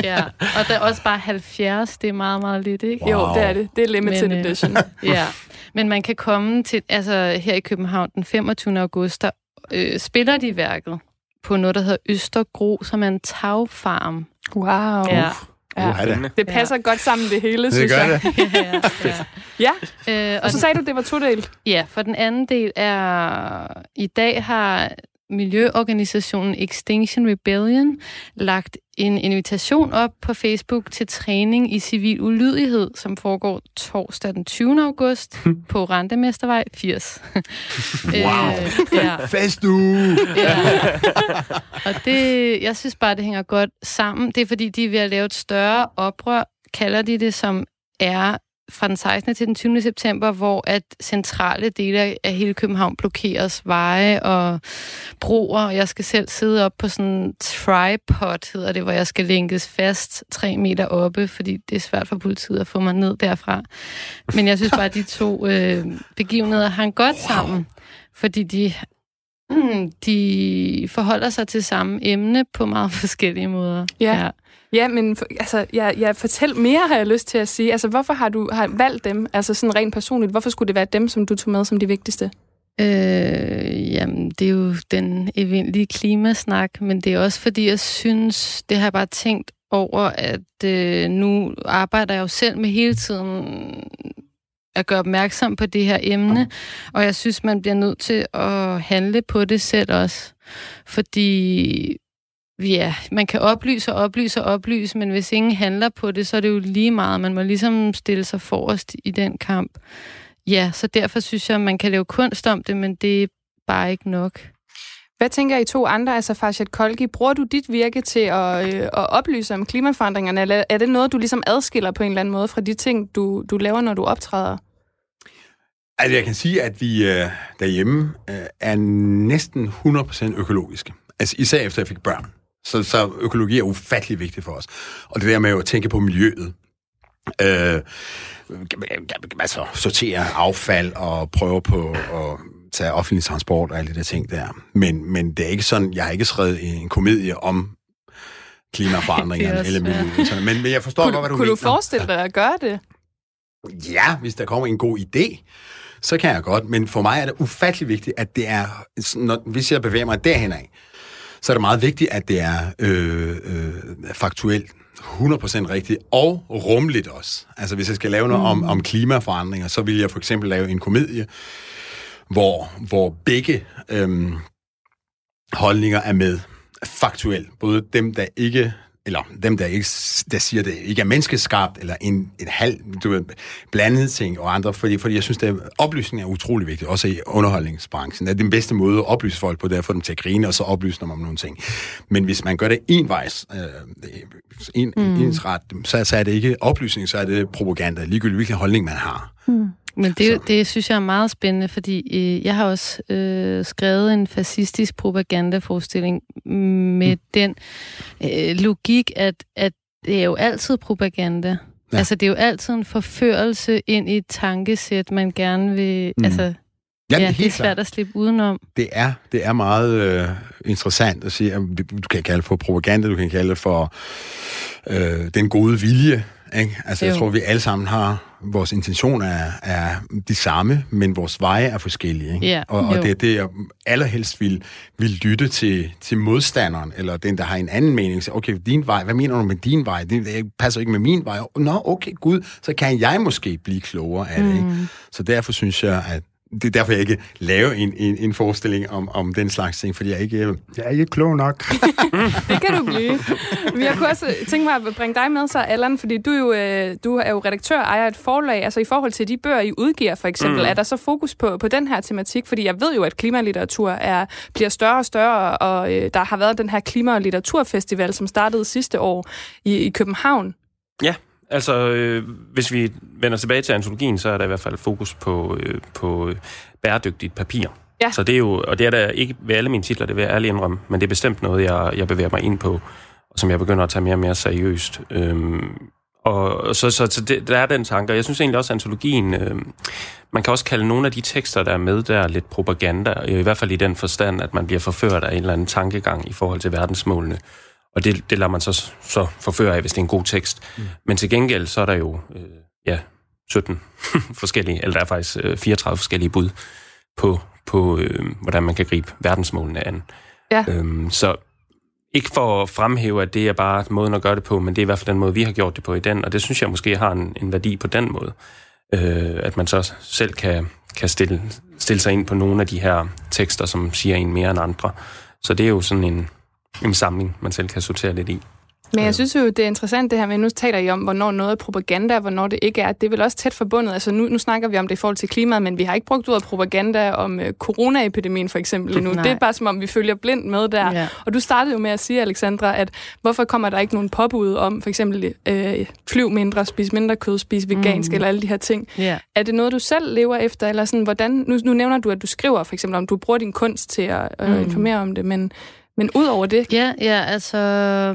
Speaker 2: ja. Og der er også bare 70, det er meget, meget lidt, ikke?
Speaker 4: Wow.
Speaker 1: Jo, det er det. Det er limited
Speaker 2: Men, øh,
Speaker 1: edition.
Speaker 2: Ja. Men man kan komme til, altså her i København den 25. august, der øh, spiller de værket på noget, der hedder Østergro, som er en tagfarm.
Speaker 1: Wow.
Speaker 2: Ja.
Speaker 1: Ja.
Speaker 4: Uha.
Speaker 1: Det passer godt sammen det hele,
Speaker 4: Det
Speaker 1: synes
Speaker 4: gør
Speaker 1: jeg.
Speaker 4: det.
Speaker 2: ja, ja.
Speaker 1: Ja,
Speaker 2: Øh,
Speaker 1: og så sagde du, det var todelt.
Speaker 2: Ja, for den anden del er, i dag har miljøorganisationen Extinction Rebellion lagt en invitation op på Facebook til træning i civil ulydighed, som foregår torsdag den 20. august på Randemestervej 80. wow. ja,
Speaker 4: Fest du!
Speaker 2: ja. Og det, jeg synes bare, det hænger godt sammen. Det er fordi, de er ved at lave et større oprør, kalder de det, som er fra den 16. til den 20. september, hvor at centrale dele af hele København blokeres veje og broer, og jeg skal selv sidde op på sådan en tripod, hedder det, hvor jeg skal lænkes fast tre meter oppe, fordi det er svært for politiet at få mig ned derfra. Men jeg synes bare, at de to øh, begivenheder hang godt sammen, fordi de de forholder sig til samme emne på meget forskellige måder.
Speaker 1: Ja. Ja, Ja, men altså, ja, ja, fortæl mere, har jeg lyst til at sige. Altså, hvorfor har du har valgt dem? Altså, sådan rent personligt. Hvorfor skulle det være dem, som du tog med som de vigtigste?
Speaker 2: Øh, jamen, det er jo den evindelige klimasnak, men det er også fordi, jeg synes, det har jeg bare tænkt over, at øh, nu arbejder jeg jo selv med hele tiden at gøre opmærksom på det her emne, og jeg synes, man bliver nødt til at handle på det selv også. Fordi ja, man kan oplyse og oplyse og oplyse, men hvis ingen handler på det, så er det jo lige meget. Man må ligesom stille sig forrest i den kamp. Ja, så derfor synes jeg, at man kan lave kunst om det, men det er bare ikke nok.
Speaker 1: Hvad tænker I to andre, altså Farshad Kolgi, bruger du dit virke til at, øh, at oplyse om klimaforandringerne, eller er det noget, du ligesom adskiller på en eller anden måde fra de ting, du, du laver, når du optræder?
Speaker 4: Altså, jeg kan sige, at vi øh, derhjemme øh, er næsten 100% økologiske. Altså, især efter jeg fik børn. Så, så økologi er ufattelig vigtigt for os. Og det der med at tænke på miljøet. Øh, altså sortere affald og prøve på at tage offentlig transport og alle de der ting der. Men, men det er ikke sådan, jeg har ikke skrevet en komedie om klimaforandringerne
Speaker 2: er
Speaker 4: eller miljøet. Sådan. Men, men jeg forstår
Speaker 1: Kunne,
Speaker 4: godt, hvad
Speaker 1: du, kunne
Speaker 4: mener.
Speaker 1: du forestille dig at gøre det?
Speaker 4: Ja, hvis der kommer en god idé, så kan jeg godt. Men for mig er det ufattelig vigtigt, at det er, når, hvis jeg bevæger mig derhen af, så er det meget vigtigt, at det er øh, øh, faktuelt 100% rigtigt, og rumligt også. Altså hvis jeg skal lave noget om, om klimaforandringer, så vil jeg for eksempel lave en komedie, hvor, hvor begge øhm, holdninger er med faktuelt. Både dem, der ikke eller dem, der, ikke, der siger, det ikke er menneskeskabt, eller en, en halv du ved, blandet ting, og andre, fordi, fordi jeg synes, at oplysning er utrolig vigtigt, også i underholdningsbranchen. Det er den bedste måde at oplyse folk på, det er at få dem til at grine, og så oplyse dem om nogle ting. Men hvis man gør det envejs, øh, en, mm. ensret, så, så er det ikke oplysning, så er det propaganda, ligegyldigt hvilken holdning man har.
Speaker 2: Men det, det synes jeg er meget spændende, fordi øh, jeg har også øh, skrevet en fascistisk propagandaforestilling med mm. den øh, logik, at, at det er jo altid propaganda.
Speaker 4: Ja.
Speaker 2: Altså, det er jo altid en forførelse ind i et tankesæt, man gerne vil... Mm. Altså,
Speaker 4: Jamen,
Speaker 2: ja, det er
Speaker 4: helt
Speaker 2: svært
Speaker 4: klart.
Speaker 2: at slippe udenom.
Speaker 4: det er, det er meget øh, interessant at sige, at du kan kalde det for propaganda, du kan kalde det for øh, den gode vilje. Ikke? Altså, jeg tror, vi alle sammen har, vores intention er, er de samme, men vores veje er forskellige. Ikke?
Speaker 2: Ja,
Speaker 4: og, og
Speaker 2: jo.
Speaker 4: det er det, jeg allerhelst vil, vil lytte til, til modstanderen, eller den, der har en anden mening. Så, okay, din vej, hvad mener du med din vej? Det, det passer ikke med min vej. Nå, okay, gud, så kan jeg måske blive klogere af det. Ikke? Så derfor synes jeg, at det er derfor, jeg ikke laver en, en, en forestilling om, om den slags ting, fordi jeg ikke, jeg er ikke klog nok.
Speaker 1: Det kan du blive. Men jeg kunne også tænke mig at bringe dig med så, Allan, fordi du er jo, øh, du er jo redaktør og ejer et forlag. Altså i forhold til de bøger, I udgiver for eksempel, mm. er der så fokus på, på den her tematik? Fordi jeg ved jo, at klimalitteratur er, bliver større og større, og øh, der har været den her klima- og litteraturfestival, som startede sidste år i, i København.
Speaker 3: Ja, altså øh, hvis vi vender tilbage til antologien, så er der i hvert fald fokus på, øh, på øh, bæredygtigt papir.
Speaker 1: Ja.
Speaker 3: Så det er jo, og det er der ikke ved alle mine titler, det vil jeg ærligt indrømme, men det er bestemt noget, jeg, jeg bevæger mig ind på, og som jeg begynder at tage mere og mere seriøst. Øhm, og så, så, så det, der er den tanke, og jeg synes egentlig også, at antologien, øh, man kan også kalde nogle af de tekster, der er med der, lidt propaganda, i hvert fald i den forstand, at man bliver forført af en eller anden tankegang i forhold til verdensmålene. Og det, det lader man så, så forføre af, hvis det er en god tekst. Mm. Men til gengæld, så er der jo øh, ja, 17 forskellige, eller der er faktisk øh, 34 forskellige bud på, på øh, hvordan man kan gribe verdensmålene an.
Speaker 1: Ja.
Speaker 3: Øhm, så ikke for at fremhæve, at det er bare måden at gøre det på, men det er i hvert fald den måde, vi har gjort det på i den, og det synes jeg måske har en, en værdi på den måde. Øh, at man så selv kan, kan stille, stille sig ind på nogle af de her tekster, som siger en mere end andre. Så det er jo sådan en, en samling, man selv kan sortere lidt i.
Speaker 1: Men jeg synes jo, det er interessant det her med, nu taler I om, hvornår noget er propaganda, og hvornår det ikke er. Det er vel også tæt forbundet. Altså nu, nu snakker vi om det i forhold til klimaet, men vi har ikke brugt ordet propaganda om øh, coronaepidemien for eksempel endnu.
Speaker 2: Nej.
Speaker 1: Det er bare som om, vi følger blindt med der.
Speaker 2: Ja.
Speaker 1: Og du startede jo med at sige, Alexandra, at hvorfor kommer der ikke nogen påbud om for eksempel øh, flyv mindre, spis mindre kød, spis vegansk, mm. eller alle de her ting.
Speaker 2: Ja.
Speaker 1: Er det noget, du selv lever efter, eller sådan, hvordan, nu, nu nævner du, at du skriver for eksempel, om du bruger din kunst til at øh,
Speaker 2: Mm.
Speaker 1: informere om det, men, men ud over det,
Speaker 2: Ja, ja, altså,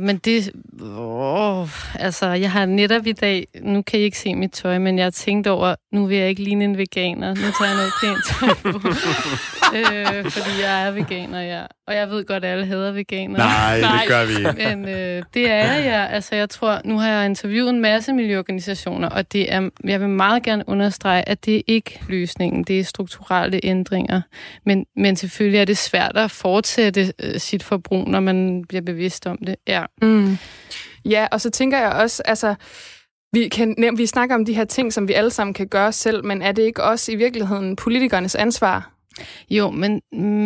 Speaker 2: men det, åh, altså, jeg har netop i dag, nu kan I ikke se mit tøj, men jeg har tænkt over, nu vil jeg ikke ligne en veganer, nu tager jeg noget pænt tøj på, øh, fordi jeg er veganer, ja. Og jeg ved godt, at alle hader veganer.
Speaker 4: Nej,
Speaker 1: Nej.
Speaker 4: det gør vi ikke.
Speaker 2: Men øh, det er jeg. Altså, jeg tror, nu har jeg interviewet en masse miljøorganisationer, og det er, jeg vil meget gerne understrege, at det er ikke løsningen. Det er strukturelle ændringer. Men, men selvfølgelig er det svært at fortsætte øh, sit forbrug, når man bliver bevidst om det. Ja.
Speaker 1: Mm. Ja, og så tænker jeg også, altså, vi, kan, vi snakker om de her ting, som vi alle sammen kan gøre selv, men er det ikke også i virkeligheden politikernes ansvar?
Speaker 2: Jo, men,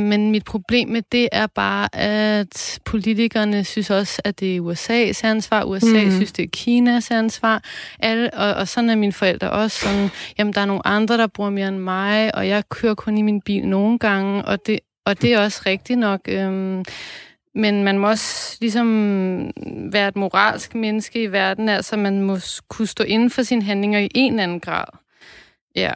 Speaker 2: men mit problem med det er bare, at politikerne synes også, at det er USA's ansvar. USA mm. synes, det er Kinas ansvar. Alle, og, og sådan er mine forældre også. Sådan, jamen, der er nogle andre, der bruger mere end mig, og jeg kører kun i min bil nogle gange, og det, og det er også rigtigt nok. Øhm, men man må også ligesom være et moralsk menneske i verden, altså man må kunne stå inden for sine handlinger i en eller anden grad. Ja.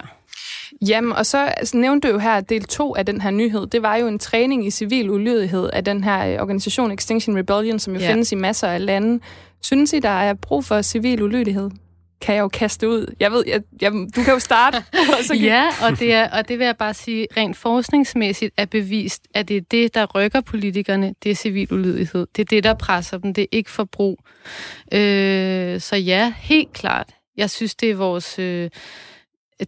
Speaker 1: Jamen, og så altså, nævnte du jo her, at del 2 af den her nyhed, det var jo en træning i civil ulydighed af den her øh, organisation Extinction Rebellion, som jo
Speaker 2: ja.
Speaker 1: findes i masser af lande. Synes I, der er brug for civil ulydighed? Kan jeg jo kaste ud. Jeg ved, jeg, jeg, du kan jo starte. og så kan-
Speaker 2: Ja, og det, er, og det vil jeg bare sige, rent forskningsmæssigt er bevist, at det er det, der rykker politikerne, det er civil ulydighed. Det er det, der presser dem, det er ikke forbrug. Øh, så ja, helt klart. Jeg synes, det er vores... Øh,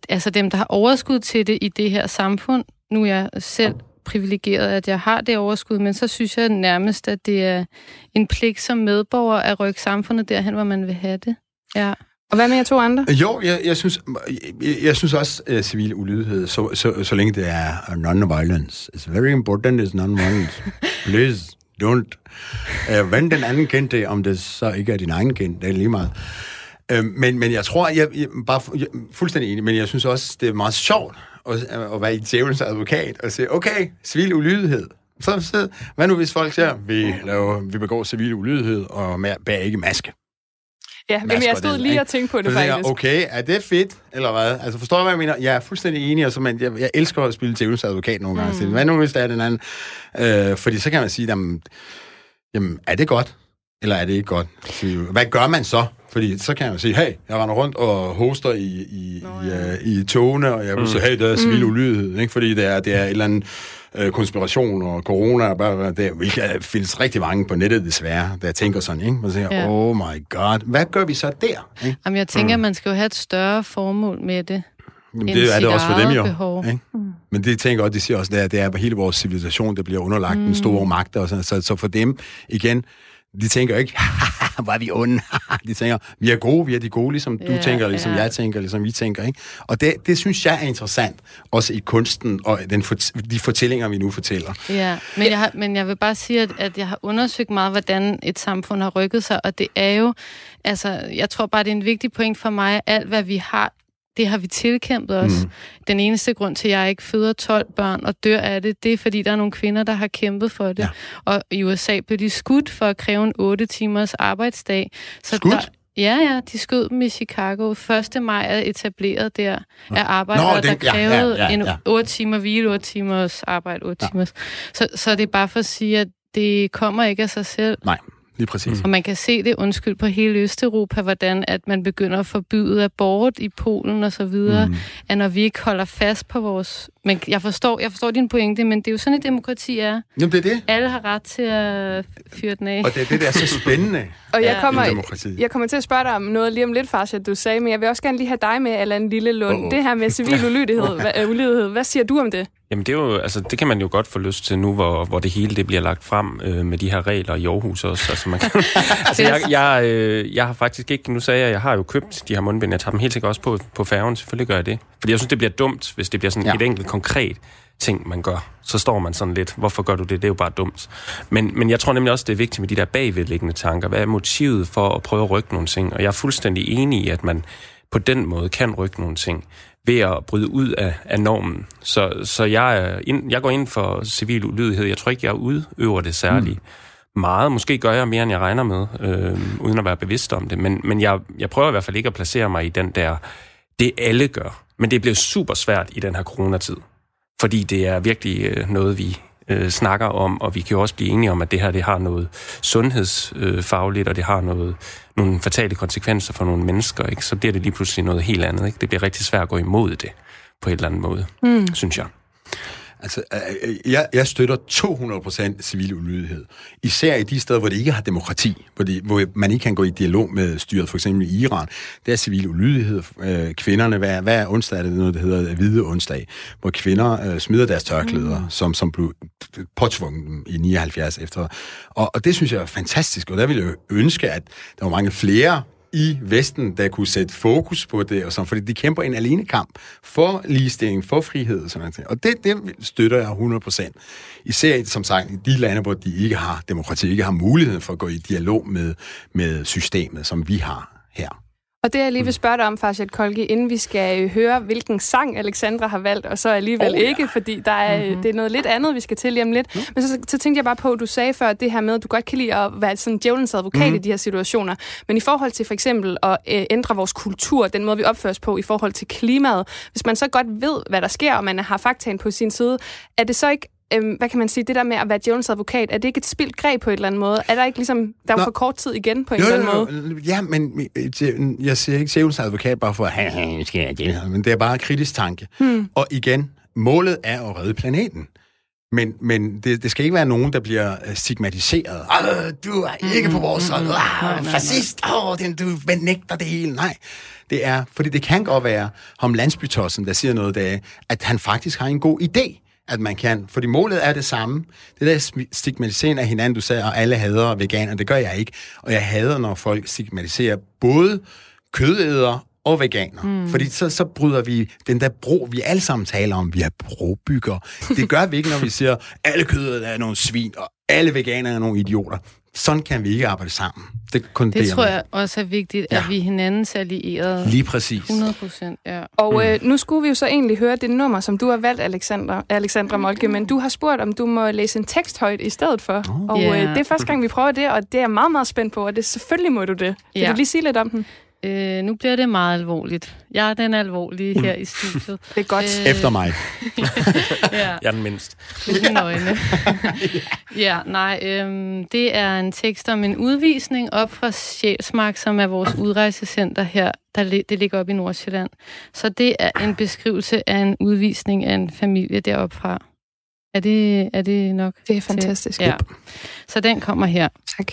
Speaker 2: altså dem, der har overskud til det i det her samfund. Nu er jeg selv privilegeret, at jeg har det overskud, men så synes jeg nærmest, at det er en pligt som medborger at rykke samfundet derhen, hvor man vil have det. Ja.
Speaker 1: Og hvad med jer to andre?
Speaker 4: Jo, jeg, jeg, synes, jeg, jeg synes også, at civil ulydighed, så, så, så længe det er non-violence, it's very important, it's non-violence. Please, don't. Uh, vend den anden kendt det, om det så ikke er din egen kendt, det er lige meget. Uh, men, men jeg tror, jeg, jeg, bare, jeg fuldstændig enig, men jeg synes også, det er meget sjovt at, at være i djævelens advokat og sige, okay, civil ulydighed. Så, så, hvad nu hvis folk siger, vi, laver, vi begår civil ulydighed og bærer ikke maske?
Speaker 1: Ja,
Speaker 4: masker
Speaker 1: jeg stod
Speaker 4: den,
Speaker 1: lige og tænkte på det
Speaker 4: Så jeg,
Speaker 1: faktisk.
Speaker 4: okay, er det fedt, eller hvad? Altså, forstår du, hvad jeg mener? Jeg er fuldstændig enig, altså, men jeg, jeg elsker at spille djævelens advokat nogle gange. Mm. Hvad nu, hvis der er den anden? Øh, fordi så kan man sige, jamen, jamen, er det godt, eller er det ikke godt? Så, hvad gør man så? Fordi så kan jeg jo sige, hey, jeg render rundt og hoster i, i, Nå, ja. i, i togene, og jeg vil mm. sige, hey, der er civil ulydighed, ikke? fordi det er, det er et eller andet øh, konspiration og corona, bla, det, hvilket der findes rigtig mange på nettet desværre, der tænker sådan, ikke? Man siger,
Speaker 2: Ja.
Speaker 4: oh my god, hvad gør vi så der? Ikke?
Speaker 2: Jamen, jeg tænker, mm. man skal jo have et større formål med det.
Speaker 4: Jamen, det er det også for dem jo.
Speaker 2: behov.
Speaker 4: Ikke? Men det tænker også, de siger også, det er, det er hele vores civilisation, der bliver underlagt mm. en stor magt. Og sådan, så, så for dem, igen, de tænker ikke, hvor er vi onde. de tænker, vi er gode, vi er de gode, ligesom du
Speaker 2: Ja,
Speaker 4: tænker, ligesom
Speaker 2: ja.
Speaker 4: jeg tænker, ligesom vi tænker. Ikke? Og det, det synes jeg er interessant, også i kunsten og den, fort- de fortællinger, vi nu fortæller.
Speaker 2: Ja, men jeg, har, men jeg vil bare sige, at, at jeg har undersøgt meget, hvordan et samfund har rykket sig, og det er jo, altså, jeg tror bare, det er en vigtig point for mig, at alt, hvad vi har, det har vi tilkæmpet os. Mm. Den eneste grund til, at jeg ikke føder 12 børn og dør af det, det er, fordi der er nogle kvinder, der har kæmpet for det.
Speaker 4: Ja.
Speaker 2: Og i USA blev de skudt for at kræve en 8 timers arbejdsdag. Så
Speaker 4: Skudt?
Speaker 2: Der, ja, ja, de skød dem i Chicago. 1. maj er etableret der af arbejdere,
Speaker 4: Nå,
Speaker 2: der
Speaker 4: ja, ja,
Speaker 2: krævede
Speaker 4: ja,
Speaker 2: en
Speaker 4: ja.
Speaker 2: 8 timer hvile, 8 timers arbejde, 8 ja. timers. Så, så det er bare for at sige, at det kommer ikke af sig selv.
Speaker 4: Nej, lige præcis.
Speaker 2: Og man kan se det, undskyld, på hele Østeuropa, hvordan at man begynder at forbyde abort i Polen og så videre, mm. at når vi ikke holder fast på vores... Men jeg forstår, jeg forstår din pointe, men det er jo sådan, et demokrati er.
Speaker 4: Jamen, det er det.
Speaker 2: Alle har ret til at fyre den af.
Speaker 4: Og det er det, der er så spændende
Speaker 1: Og jeg kommer, jeg kommer til at spørge dig om noget lige om lidt, Farsha, du sagde, men jeg vil også gerne lige have dig med, Allan Lille Lund.
Speaker 4: Åh.
Speaker 1: Det her med civil ulydighed, hvad, øh, ulydighed. Hvad siger du om det?
Speaker 3: Jamen det, er jo, altså, det kan man jo godt få lyst til nu, hvor, hvor det hele det bliver lagt frem øh, med de her regler i Aarhus også. Altså, man kan, altså, jeg, jeg, øh, jeg har faktisk ikke, nu sagde jeg, jeg har jo købt de her mundbind, jeg tager dem helt sikkert også på, på færgen, selvfølgelig gør jeg det. Fordi jeg synes, det bliver dumt, hvis det bliver sådan
Speaker 4: Ja.
Speaker 3: et enkelt konkret ting, man gør. Så står man sådan lidt, hvorfor gør du det? Det er jo bare dumt. Men, men jeg tror nemlig også, det er vigtigt med de der bagvedliggende tanker. Hvad er motivet for at prøve at rykke nogle ting? Og jeg er fuldstændig enig i, at man på den måde kan rykke nogle ting ved at bryde ud af, af normen. Så, så jeg, ind, jeg går ind for civil ulydighed. Jeg tror ikke, jeg udøver det særligt mm. meget. Måske gør jeg mere, end jeg regner med, øh, uden at være bevidst om det. Men, men jeg, jeg prøver i hvert fald ikke at placere mig i den der, det alle gør. Men det bliver super svært i den her coronatid. Fordi det er virkelig øh, noget, vi øh, snakker om, og vi kan jo også blive enige om, at det her det har noget sundhedsfagligt, og det har noget, nogle fatale konsekvenser for nogle mennesker, ikke? så bliver det lige pludselig noget helt andet. Ikke? Det bliver rigtig svært at gå imod det på en eller anden måde, mm. synes jeg.
Speaker 4: Altså, øh, jeg, jeg støtter 200% civil ulydighed. Især i de steder, hvor det ikke har demokrati, hvor, det, hvor man ikke kan gå i dialog med styret, for eksempel i Iran. Der er civil ulydighed. Øh, kvinderne, hver, hver onsdag er det noget, der hedder hvide onsdag, hvor kvinder øh, smider deres tørklæder, mm. som, som blev påtvunget dem i 79 efter. Og, og det synes jeg er fantastisk, og der ville jeg ønske, at der var mange flere i Vesten, der kunne sætte fokus på det, og sådan, fordi de kæmper en alene kamp for ligestilling, for frihed og sådan noget. Og det, det støtter jeg 100%. Især, som sagt, i de lande, hvor de ikke har demokrati, ikke har muligheden for at gå i dialog med, med systemet, som vi har her.
Speaker 1: Og det jeg lige vil spørge dig om, Farshad Kolke, inden vi skal øh, høre, hvilken sang Alexandra har valgt, og så alligevel
Speaker 4: Oh, ja.
Speaker 1: ikke, fordi der er, mm-hmm. det er noget lidt andet, vi skal til lige om lidt. Mm. Men så, så tænkte jeg bare på, at du sagde før det her med, at du godt kan lide at være sådan djævelens advokat mm. i de her situationer. Men i forhold til for eksempel at øh, ændre vores kultur, den måde, vi opfører os på i forhold til klimaet, hvis man så godt ved, hvad der sker, og man har faktaen på sin side, er det så ikke øhm, hvad kan man sige, det der med at være djævelens advokat, er det ikke et spildt greb på et eller andet måde? Er der ikke ligesom, der er
Speaker 4: Nå.
Speaker 1: for kort tid igen på en
Speaker 4: Jo,
Speaker 1: eller anden
Speaker 4: jo,
Speaker 1: måde?
Speaker 4: ja, men øh, det- jeg siger ikke djævelens advokat bare for, at han skal jeg djævel, men det er bare kritisk tanke. Hmm. Og igen, målet er at redde planeten. Men, men det, det skal ikke være nogen, der bliver øh, stigmatiseret. Du er ikke på vores hold. Ah, fascist. Åh, den, du benægter det hele. Nej, det er, fordi det kan godt være om landsbytossen, der siger noget der, at han faktisk har en god idé at man kan. Fordi målet er det samme. Det der stigmatisering af hinanden, du sagde, og alle hader veganer, det gør jeg ikke. Og jeg hader, når folk stigmatiserer både kødæder og veganer. Mm. Fordi så, så bryder vi den der bro, vi alle sammen taler om, vi er brobygger. Det gør vi ikke, når vi siger, alle kødæder er nogle svin, og alle veganere er nogle idioter. Sådan kan vi ikke arbejde sammen. Det, kun
Speaker 2: Det tror
Speaker 4: jeg
Speaker 2: også er vigtigt,
Speaker 4: Ja.
Speaker 2: at vi er hinandens allierede.
Speaker 4: Lige præcis.
Speaker 2: 100 procent, ja.
Speaker 1: Og øh, nu skulle vi jo så egentlig høre det nummer, som du har valgt, Alexandra, Alexandra Molke, men du har spurgt, om du må læse en tekst højt i stedet for. Oh. Og
Speaker 2: Ja.
Speaker 1: øh, det er første gang, vi prøver det, og det er jeg meget, meget spændt på, og det selvfølgelig må du det.
Speaker 2: Ja.
Speaker 1: du lige sige lidt om den?
Speaker 2: Øh, nu bliver det meget alvorligt. Jeg er den alvorlige her i studiet.
Speaker 1: Det er godt.
Speaker 2: Øh,
Speaker 4: Efter mig.
Speaker 2: ja.
Speaker 3: Jeg er den mindst.
Speaker 2: Uden øjne. ja, nej, øhm, det er en tekst om en udvisning op fra Sjælsmark, som er vores udrejsecenter her. Der, det ligger op i Nordsjælland. Så det er en beskrivelse af en udvisning af en familie deroppe fra. Er det, er det nok?
Speaker 1: Det er fantastisk.
Speaker 2: Ja. Så den kommer her.
Speaker 1: Tak.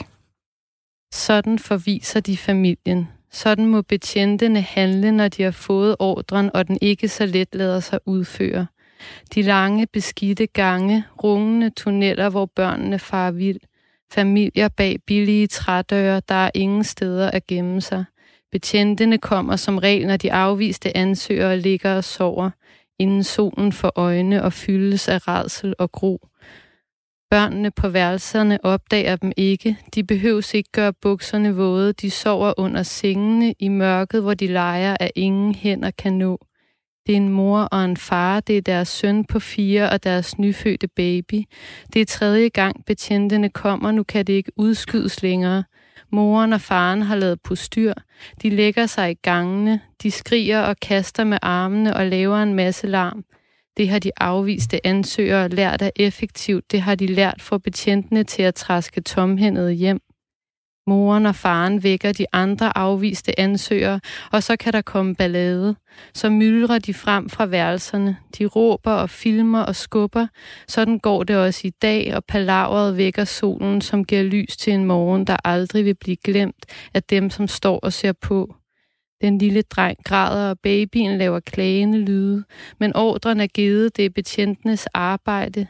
Speaker 2: Sådan forviser de familien. Sådan må betjentene handle, når de har fået ordren, og den ikke så let lader sig udføre. De lange, beskidte gange, rungende tunneller, hvor børnene farer vild. Familier bag billige trædøre, der er ingen steder at gemme sig. Betjentene kommer som regel, når de afviste ansøgere ligger og sover, inden solen får øjne og fyldes af redsel og gro. Børnene på værelserne opdager dem ikke. De behøves ikke gøre bukserne våde. De sover under sengene i mørket, hvor de leger, at ingen hænder kan nå. Det er en mor og en far. Det er deres søn på fire og deres nyfødte baby. Det er tredje gang betjentene kommer. Nu kan det ikke udskydes længere. Moren og faren har lavet postyr. De lægger sig i gangene. De skriger og kaster med armene og laver en masse larm. Det har de afviste ansøgere lært er effektivt. Det har de lært for betjentene til at træske tomhændet hjem. Moren og faren vækker de andre afviste ansøgere, og så kan der komme ballade. Så myldrer de frem fra værelserne. De råber og filmer og skubber. Sådan går det også i dag, og palaveret vækker solen, som giver lys til en morgen, der aldrig vil blive glemt af dem, som står og ser på. Den lille dreng græder, og babyen laver klagende lyde. Men ordren er givet, det er betjentenes arbejde.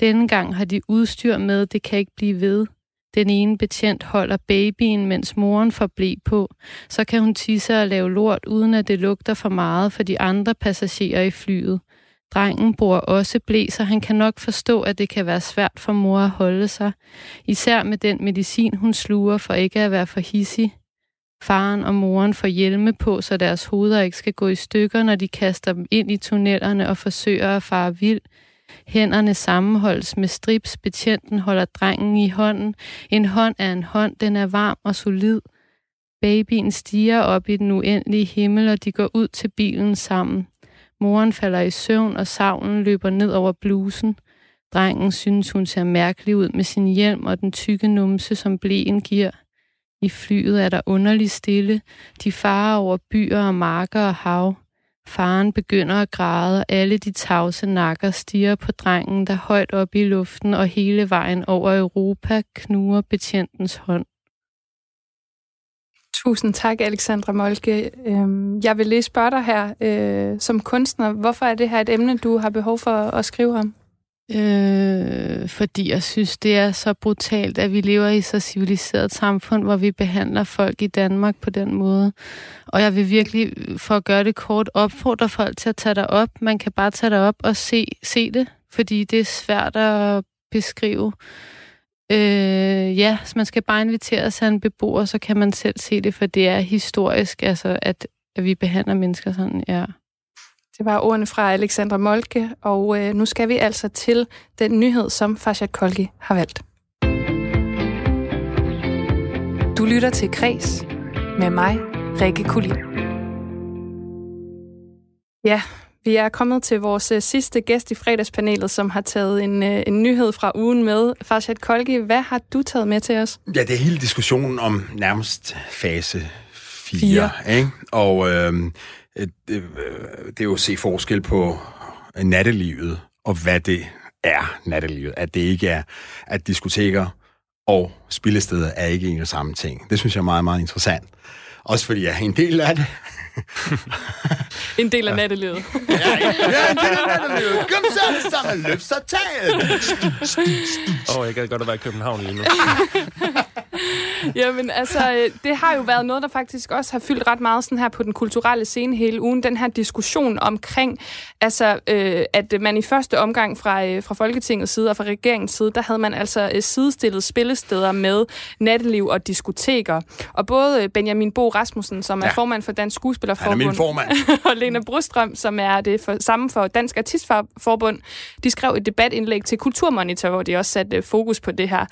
Speaker 2: Denne gang har de udstyr med, det kan ikke blive ved. Den ene betjent holder babyen, mens moren får blæ på. Så kan hun tisse og lave lort, uden at det lugter for meget for de andre passagerer i flyet. Drengen bruger også blæ, så han kan nok forstå, at det kan være svært for mor at holde sig. Især med den medicin, hun sluger for ikke at være for hissig. Faren og moren får hjelme på, så deres hoveder ikke skal gå i stykker, når de kaster dem ind i tunnelerne og forsøger at fare vild. Hænderne sammenholdes med strips. Betjenten holder drengen i hånden. En hånd er en hånd. Den er varm og solid. Babyen stiger op i den uendelige himmel, og de går ud til bilen sammen. Moren falder i søvn, og savlen løber ned over blusen. Drengen synes, hun ser mærkelig ud med sin hjelm og den tykke numse, som blæen giver. I flyet er der underlig stille. De farer over byer og marker og hav. Faren begynder at græde, og alle de tavse nakker stiger på drengen, der højt op i luften og hele vejen over Europa knuger betjentens hånd.
Speaker 1: Tusind tak, Alexandra Molke. Øhm, jeg vil lige spørge dig her, øh, som kunstner, hvorfor er det her et emne, du har behov for at skrive om?
Speaker 2: Øh, fordi jeg synes, det er så brutalt, at vi lever i så civiliseret samfund, hvor vi behandler folk i Danmark på den måde. Og jeg vil virkelig, for at gøre det kort, opfordre folk til at tage dig op. Man kan bare tage dig op og se, se det, fordi det er svært at beskrive. Øh, ja, så man skal bare invitere sig en beboer, så kan man selv se det, for det er historisk, altså, at, at vi behandler mennesker sådan, ja.
Speaker 1: Det var ordene fra Alexandra Molke, og øh, nu skal vi altså til den nyhed, som Farshad Kolki har valgt. Du lytter til Kres med mig, Rikke Kulin. Ja, vi er kommet til vores øh, sidste gæst i fredagspanelet, som har taget en, øh, en nyhed fra ugen med. Farshad Kolki, hvad har du taget med til os?
Speaker 4: Ja, det er hele diskussionen om nærmest fase 4.
Speaker 1: Fire.
Speaker 4: Ikke? Og øh, det, øh, det er jo at se forskel på nattelivet, og hvad det er nattelivet. At det ikke er, at diskoteker og spillesteder er ikke en og samme ting. Det synes jeg er meget, meget interessant. Også fordi jeg er en del af det.
Speaker 1: En del af nattelivet.
Speaker 4: Ja, ja en del af nattelivet. Kom så sammen, løft så taget.
Speaker 3: Åh, oh, jeg gad godt at være i København lige nu.
Speaker 1: Jamen, altså, øh, det har jo været noget, der faktisk også har fyldt ret meget sådan her på den kulturelle scene hele ugen. Den her diskussion omkring, altså, øh, at man i første omgang fra, øh, fra Folketingets side og fra regeringens side, der havde man altså øh, sidestillet spillesteder med natteliv og diskoteker. Og både øh, Benjamin Bo Rasmussen, som er
Speaker 4: Ja.
Speaker 1: formand for Dansk
Speaker 4: er
Speaker 1: Skuespillerforbund,
Speaker 4: min formand.
Speaker 1: og Lena Brostrøm, som er det for, samme for Dansk Artistforbund, de skrev et debatindlæg til Kulturmonitor, hvor de også satte øh, fokus på det her.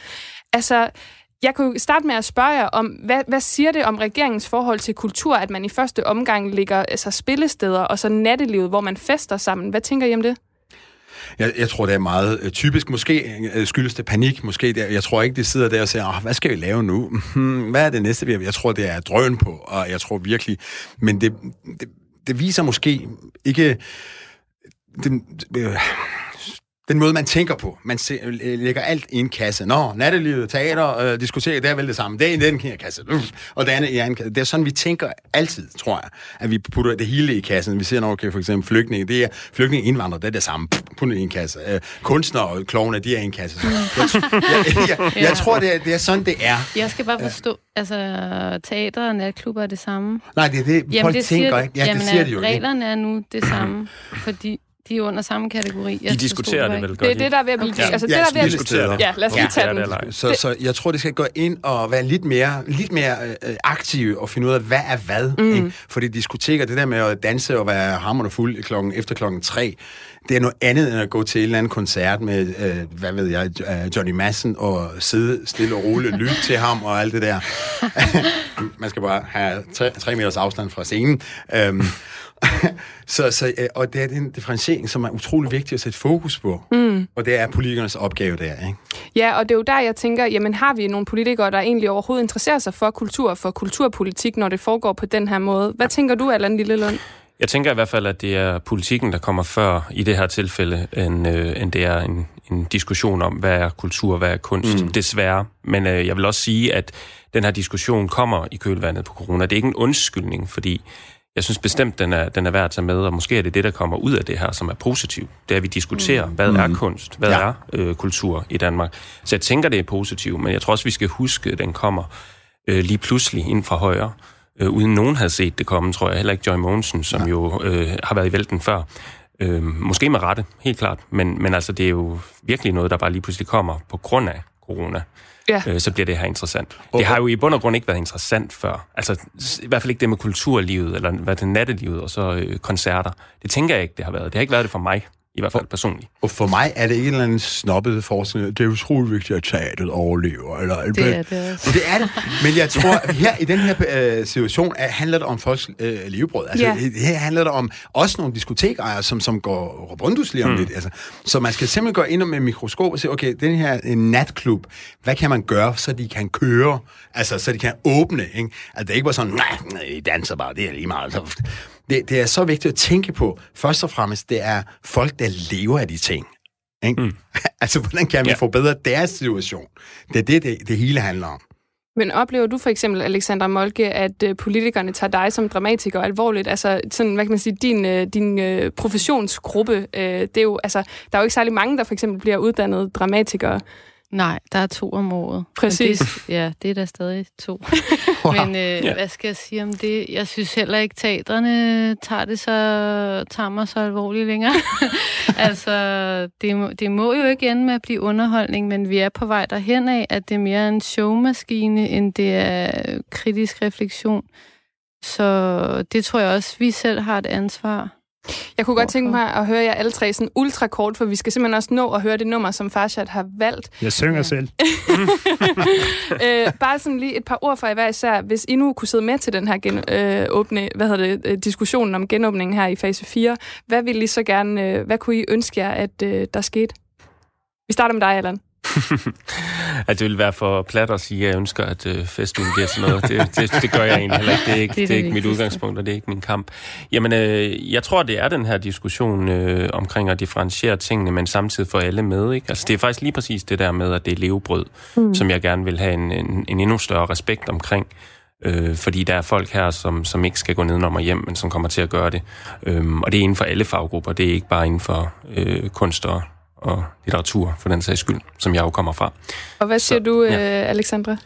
Speaker 1: Altså, jeg kunne starte med at spørge jer om, hvad, hvad siger det om regeringens forhold til kultur, at man i første omgang ligger altså spillesteder og så nattelivet, hvor man fester sammen? Hvad tænker I om det?
Speaker 4: Jeg, jeg tror, det er meget øh, typisk. Måske øh, skyldes det panik. Måske det, jeg tror ikke, de sidder der og siger, oh, hvad skal vi lave nu? Hmm, hvad er det næste, vi Jeg tror, det er drøn på, og jeg tror virkelig... Men det, det, det viser måske ikke... Det, øh, den måde, man tænker på. Man se, øh, lægger alt i en kasse. Nå, nattelivet, teater, øh, diskotek, det er vel det samme. Det er i den her kasse. Uff, og det andet i en kasse. Det er sådan, vi tænker altid, tror jeg, at vi putter det hele i kassen. Vi ser nok, okay, for eksempel flygtninge, det er flygtninge indvandrere, det er det samme. Det i en kasse. Øh, kunstnere og klovne, de er i en kasse. Jeg, jeg, jeg, jeg, jeg tror, det er, det er sådan, det er.
Speaker 2: Jeg skal bare forstå, altså teater og natklubber er det samme.
Speaker 4: Nej, det er det, folk
Speaker 2: det
Speaker 4: tænker
Speaker 2: siger,
Speaker 4: ikke. Ja,
Speaker 2: jamen,
Speaker 4: det siger de jo ikke.
Speaker 2: reglerne er nu det samme, fordi de er under samme kategori. Jeg
Speaker 3: De diskuterer det vel godt.
Speaker 1: Det er det, der er ved at blive...
Speaker 2: Okay.
Speaker 1: Altså, det,
Speaker 4: Ja,
Speaker 1: der er ved at
Speaker 4: spillesteder.
Speaker 1: Ja, lad os lige
Speaker 3: Ja,
Speaker 1: tage
Speaker 3: det
Speaker 1: den.
Speaker 3: det.
Speaker 4: Så, så jeg tror, det skal gå ind og være lidt mere, lidt mere øh, aktive og finde ud af, hvad er hvad. Mm. Ikke? Fordi diskoteker, det der med at danse og være hammerende fuld klokken, efter klokken tre, det er noget andet end at gå til en eller anden koncert med, øh, hvad ved jeg, øh, Johnny Madsen og sidde stille og roligt, lytte til ham og alt det der. Man skal bare have tre, tre meters afstand fra scenen. Øhm, så, så, øh, og det er den differentiering, som er utrolig vigtig at sætte fokus på. Mm. Og det er politikernes opgave der, ikke?
Speaker 1: Ja, og det er jo der, jeg tænker, jamen har vi nogle politikere, der egentlig overhovedet interesserer sig for kultur og for kulturpolitik, når det foregår på den her måde? Hvad tænker du, Allan Lillelund?
Speaker 3: Jeg tænker i hvert fald, at det er politikken, der kommer før i det her tilfælde, end, øh, end det er en, en diskussion om, hvad er kultur, hvad er kunst, mm. desværre. Men øh, jeg vil også sige, at den her diskussion kommer i kølvandet på corona. Det er ikke en undskyldning, fordi jeg synes bestemt, den er, den er værd at tage med, og måske er det det, der kommer ud af det her, som er positivt. Det er, at vi diskuterer, mm. hvad er kunst, hvad
Speaker 4: ja.
Speaker 3: er øh, kultur i Danmark. Så jeg tænker, det er positivt, men jeg tror også, vi skal huske, at den kommer øh, lige pludselig ind fra højre, øh, uden nogen havde set det komme, tror jeg. Heller ikke Joy Mogensen, som ja. jo øh, har været i vælten før. Øh, måske med rette, helt klart. Men, men altså, det er jo virkelig noget, der bare lige pludselig kommer på grund af corona.
Speaker 1: Ja.
Speaker 3: Øh, så bliver det her interessant. Det har jo i bund og grund ikke været interessant før. Altså, i hvert fald ikke det med kulturlivet, eller hvad det nattelivet, og så øh, koncerter. Det tænker jeg ikke, det har været. Det har ikke været det for mig, i hvert fald personligt.
Speaker 4: Og for mig er det ikke en eller anden snobbet forskning. Det er utrolig vigtigt, at teateret overlever. Eller,
Speaker 2: Det er det også.
Speaker 4: det er det. Men jeg tror, at her i den her øh, situation er, handler det om folks øh, levebrød. Altså,
Speaker 1: Ja.
Speaker 4: Her handler det om også nogle diskotekejere, som, som går rundt lige om mm. lidt. Altså, så man skal simpelthen gå ind med mikroskop og se, okay, den her en natklub, hvad kan man gøre, så de kan køre? Altså, så de kan åbne, ikke? Altså, det er ikke bare sådan, nej, nej, I danser bare, det er lige meget. Det, det er så vigtigt at tænke på. Først og fremmest, det er folk, der lever af de ting. Ikke? Mm. altså, hvordan kan vi
Speaker 3: ja.
Speaker 4: forbedre deres situation? Det er det, det, det hele handler om.
Speaker 1: Men oplever du for eksempel, Alexandra Molke, at øh, politikerne tager dig som dramatiker alvorligt? Altså, sådan, hvad kan man sige, din, øh, din øh, professionsgruppe, øh, det er jo, altså, der er jo ikke særlig mange, der for eksempel bliver uddannet dramatikere.
Speaker 2: Nej, der er to om året.
Speaker 1: Præcis.
Speaker 2: Men Det, ja, det er der stadig to. Men øh, hvad skal jeg sige om det? Jeg synes heller ikke, teatrene tager det så, tager mig så alvorligt længere. altså, det må, det må jo ikke ende med at blive underholdning, men vi er på vej derhen af, at det er mere en showmaskine, end det er kritisk refleksion. Så det tror jeg også, vi selv har et ansvar.
Speaker 1: Jeg kunne godt tænke mig at høre jer alle tre sådan ultra kort, for vi skal simpelthen også nå at høre det nummer, som Farshad har valgt.
Speaker 5: Jeg synger selv.
Speaker 1: øh, bare sådan lige et par ord fra jer hver især. Hvis I nu kunne sidde med til den her gen, øh, åbne, hvad hedder det, øh, diskussionen om genåbningen her i fase 4, hvad ville I så gerne, øh, hvad kunne I ønske jer, at øh, der skete? Vi starter med dig, Allan.
Speaker 3: At det vil være for plat at sige, at jeg ønsker, at øh, festen bliver sådan noget. Det, det, det gør jeg egentlig heller ikke. Det er ikke,
Speaker 2: Det er
Speaker 3: det er ikke mit udgangspunkt, og det er ikke min kamp. Jamen, øh, jeg tror, det er den her diskussion øh, omkring at differentiere tingene, men samtidig få alle med. Ikke? Altså, det er faktisk lige præcis det der med, at det er levebrød, mm. som jeg gerne vil have en, en, en endnu større respekt omkring. Øh, fordi der er folk her, som, som ikke skal gå nedenom og hjem, men som kommer til at gøre det. Øhm, og det er inden for alle faggrupper. Det er ikke bare inden for øh, kunst og, og litteratur, for den sags skyld, som jeg jo kommer fra.
Speaker 1: Og hvad siger
Speaker 3: Så,
Speaker 1: du, øh,
Speaker 3: ja.
Speaker 1: Alexandra?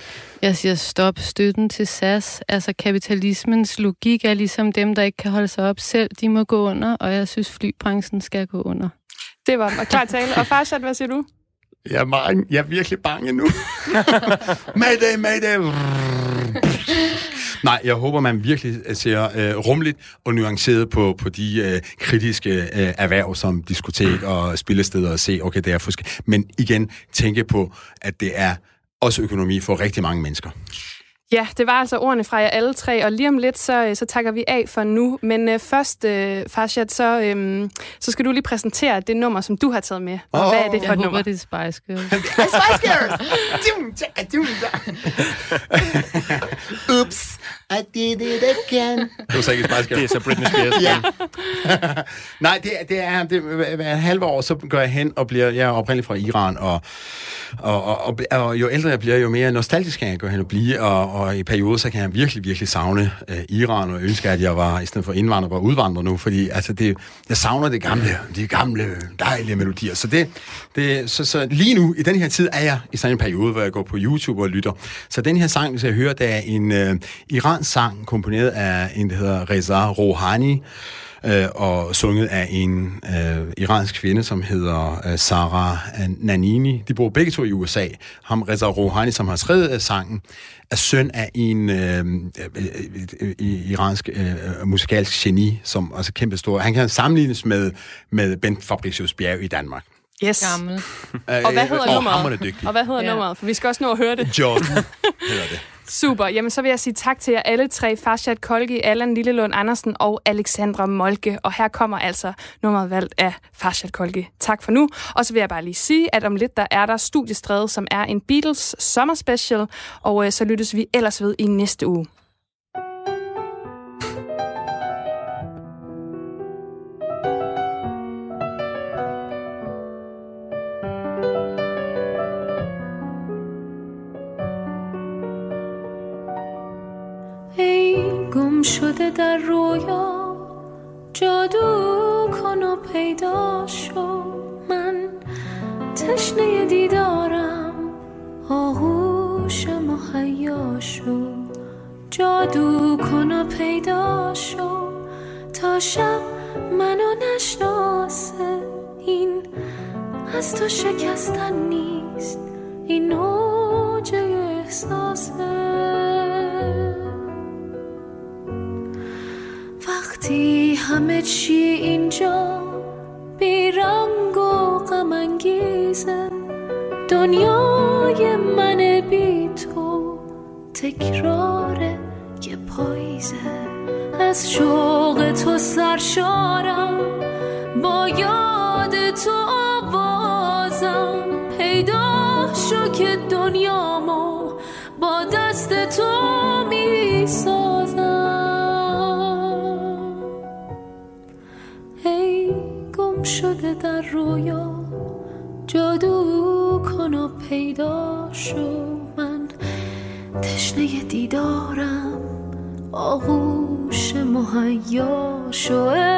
Speaker 2: Jeg siger stop støtten til SAS. Altså kapitalismens logik er ligesom dem, der ikke kan holde sig op selv. De må gå under, og jeg synes, flybranchen skal gå under.
Speaker 1: Det var og klar tale. Og Farshad, hvad siger du?
Speaker 4: Jeg er, mange, jeg er virkelig bange nu. mayday, mayday. Nej, jeg håber, man virkelig øh, ser øh, rumligt og nuanceret på, på de øh, kritiske øh, erhverv som diskotek og spillesteder og se, okay, det er forskelligt. Men igen, tænke på, at det er også økonomi for rigtig mange mennesker.
Speaker 1: Ja, det var altså ordene fra jer alle tre, og lige om lidt, så, øh, så takker vi af for nu. Men øh, først, øh, Farshad, så, øh, så skal du lige præsentere det nummer, som du har taget med. Og
Speaker 4: Åh,
Speaker 1: hvad er det for
Speaker 2: Jeg
Speaker 1: et
Speaker 2: håber,
Speaker 1: nummer?
Speaker 2: det er Spice Girls.
Speaker 4: Spice Girls! Dum, I did it again. Det var så ikke Spice Girls.
Speaker 3: Det er så Britney Spears.
Speaker 4: Ja. Nej, det, er- det er, det, hver- halve år, så går jeg hen og bliver, jeg er oprindeligt fra Iran, og, og, og, og, og jo ældre jeg bliver, jo mere nostalgisk kan jeg gå hen og blive, og, og i perioder, så kan jeg virkelig, virkelig savne øh, Iran, og ønske, at jeg var, i stedet for indvandrer, var udvandrer nu, fordi altså, det, jeg savner det gamle, de gamle, dejlige melodier. Så, det, det, så, så lige nu, i den her tid, er jeg i sådan en periode, hvor jeg går på YouTube og lytter. Så den her sang, hvis jeg hører, det er en øh, iransk sang, komponeret af en, der hedder Reza Rouhani, øh, og sunget af en øh, iransk kvinde, som hedder øh, Sarah Nanini. De bor begge to i USA. Ham, Reza Rouhani, som har skrevet øh, sangen, er søn af en øh, øh, øh, øh, iransk øh, musikalsk geni, som også er kæmpe stor. Han kan sammenlignes med, med Bent Fabricius Bjerg i Danmark.
Speaker 1: Yes.
Speaker 2: Gammel.
Speaker 1: Og hvad hedder
Speaker 4: og
Speaker 1: nummeret? Og hvad hedder
Speaker 2: Ja.
Speaker 1: nummeret? For vi skal også nå at høre det.
Speaker 4: Jordan hedder det.
Speaker 1: Super. Jamen, så vil jeg sige tak til jer alle tre. Farshad Kolgi, Allan Lillelund Andersen og Alexandra Molke. Og her kommer altså nummeret valgt af Farshad Kolgi. Tak for nu. Og så vil jeg bare lige sige, at om lidt der er der Studiestræde, som er en Beatles sommerspecial. Og øh, så lyttes vi ellers ved i næste uge.
Speaker 8: در رویا جادو کن و پیدا شو. من تشنه دیدارم آغوش مهیا شو. جادو کن و پیدا شو. تا شب منو نشناسه این از تو شکستن پیدا شو. من تشنه دیدارم آغوش مهیا شو.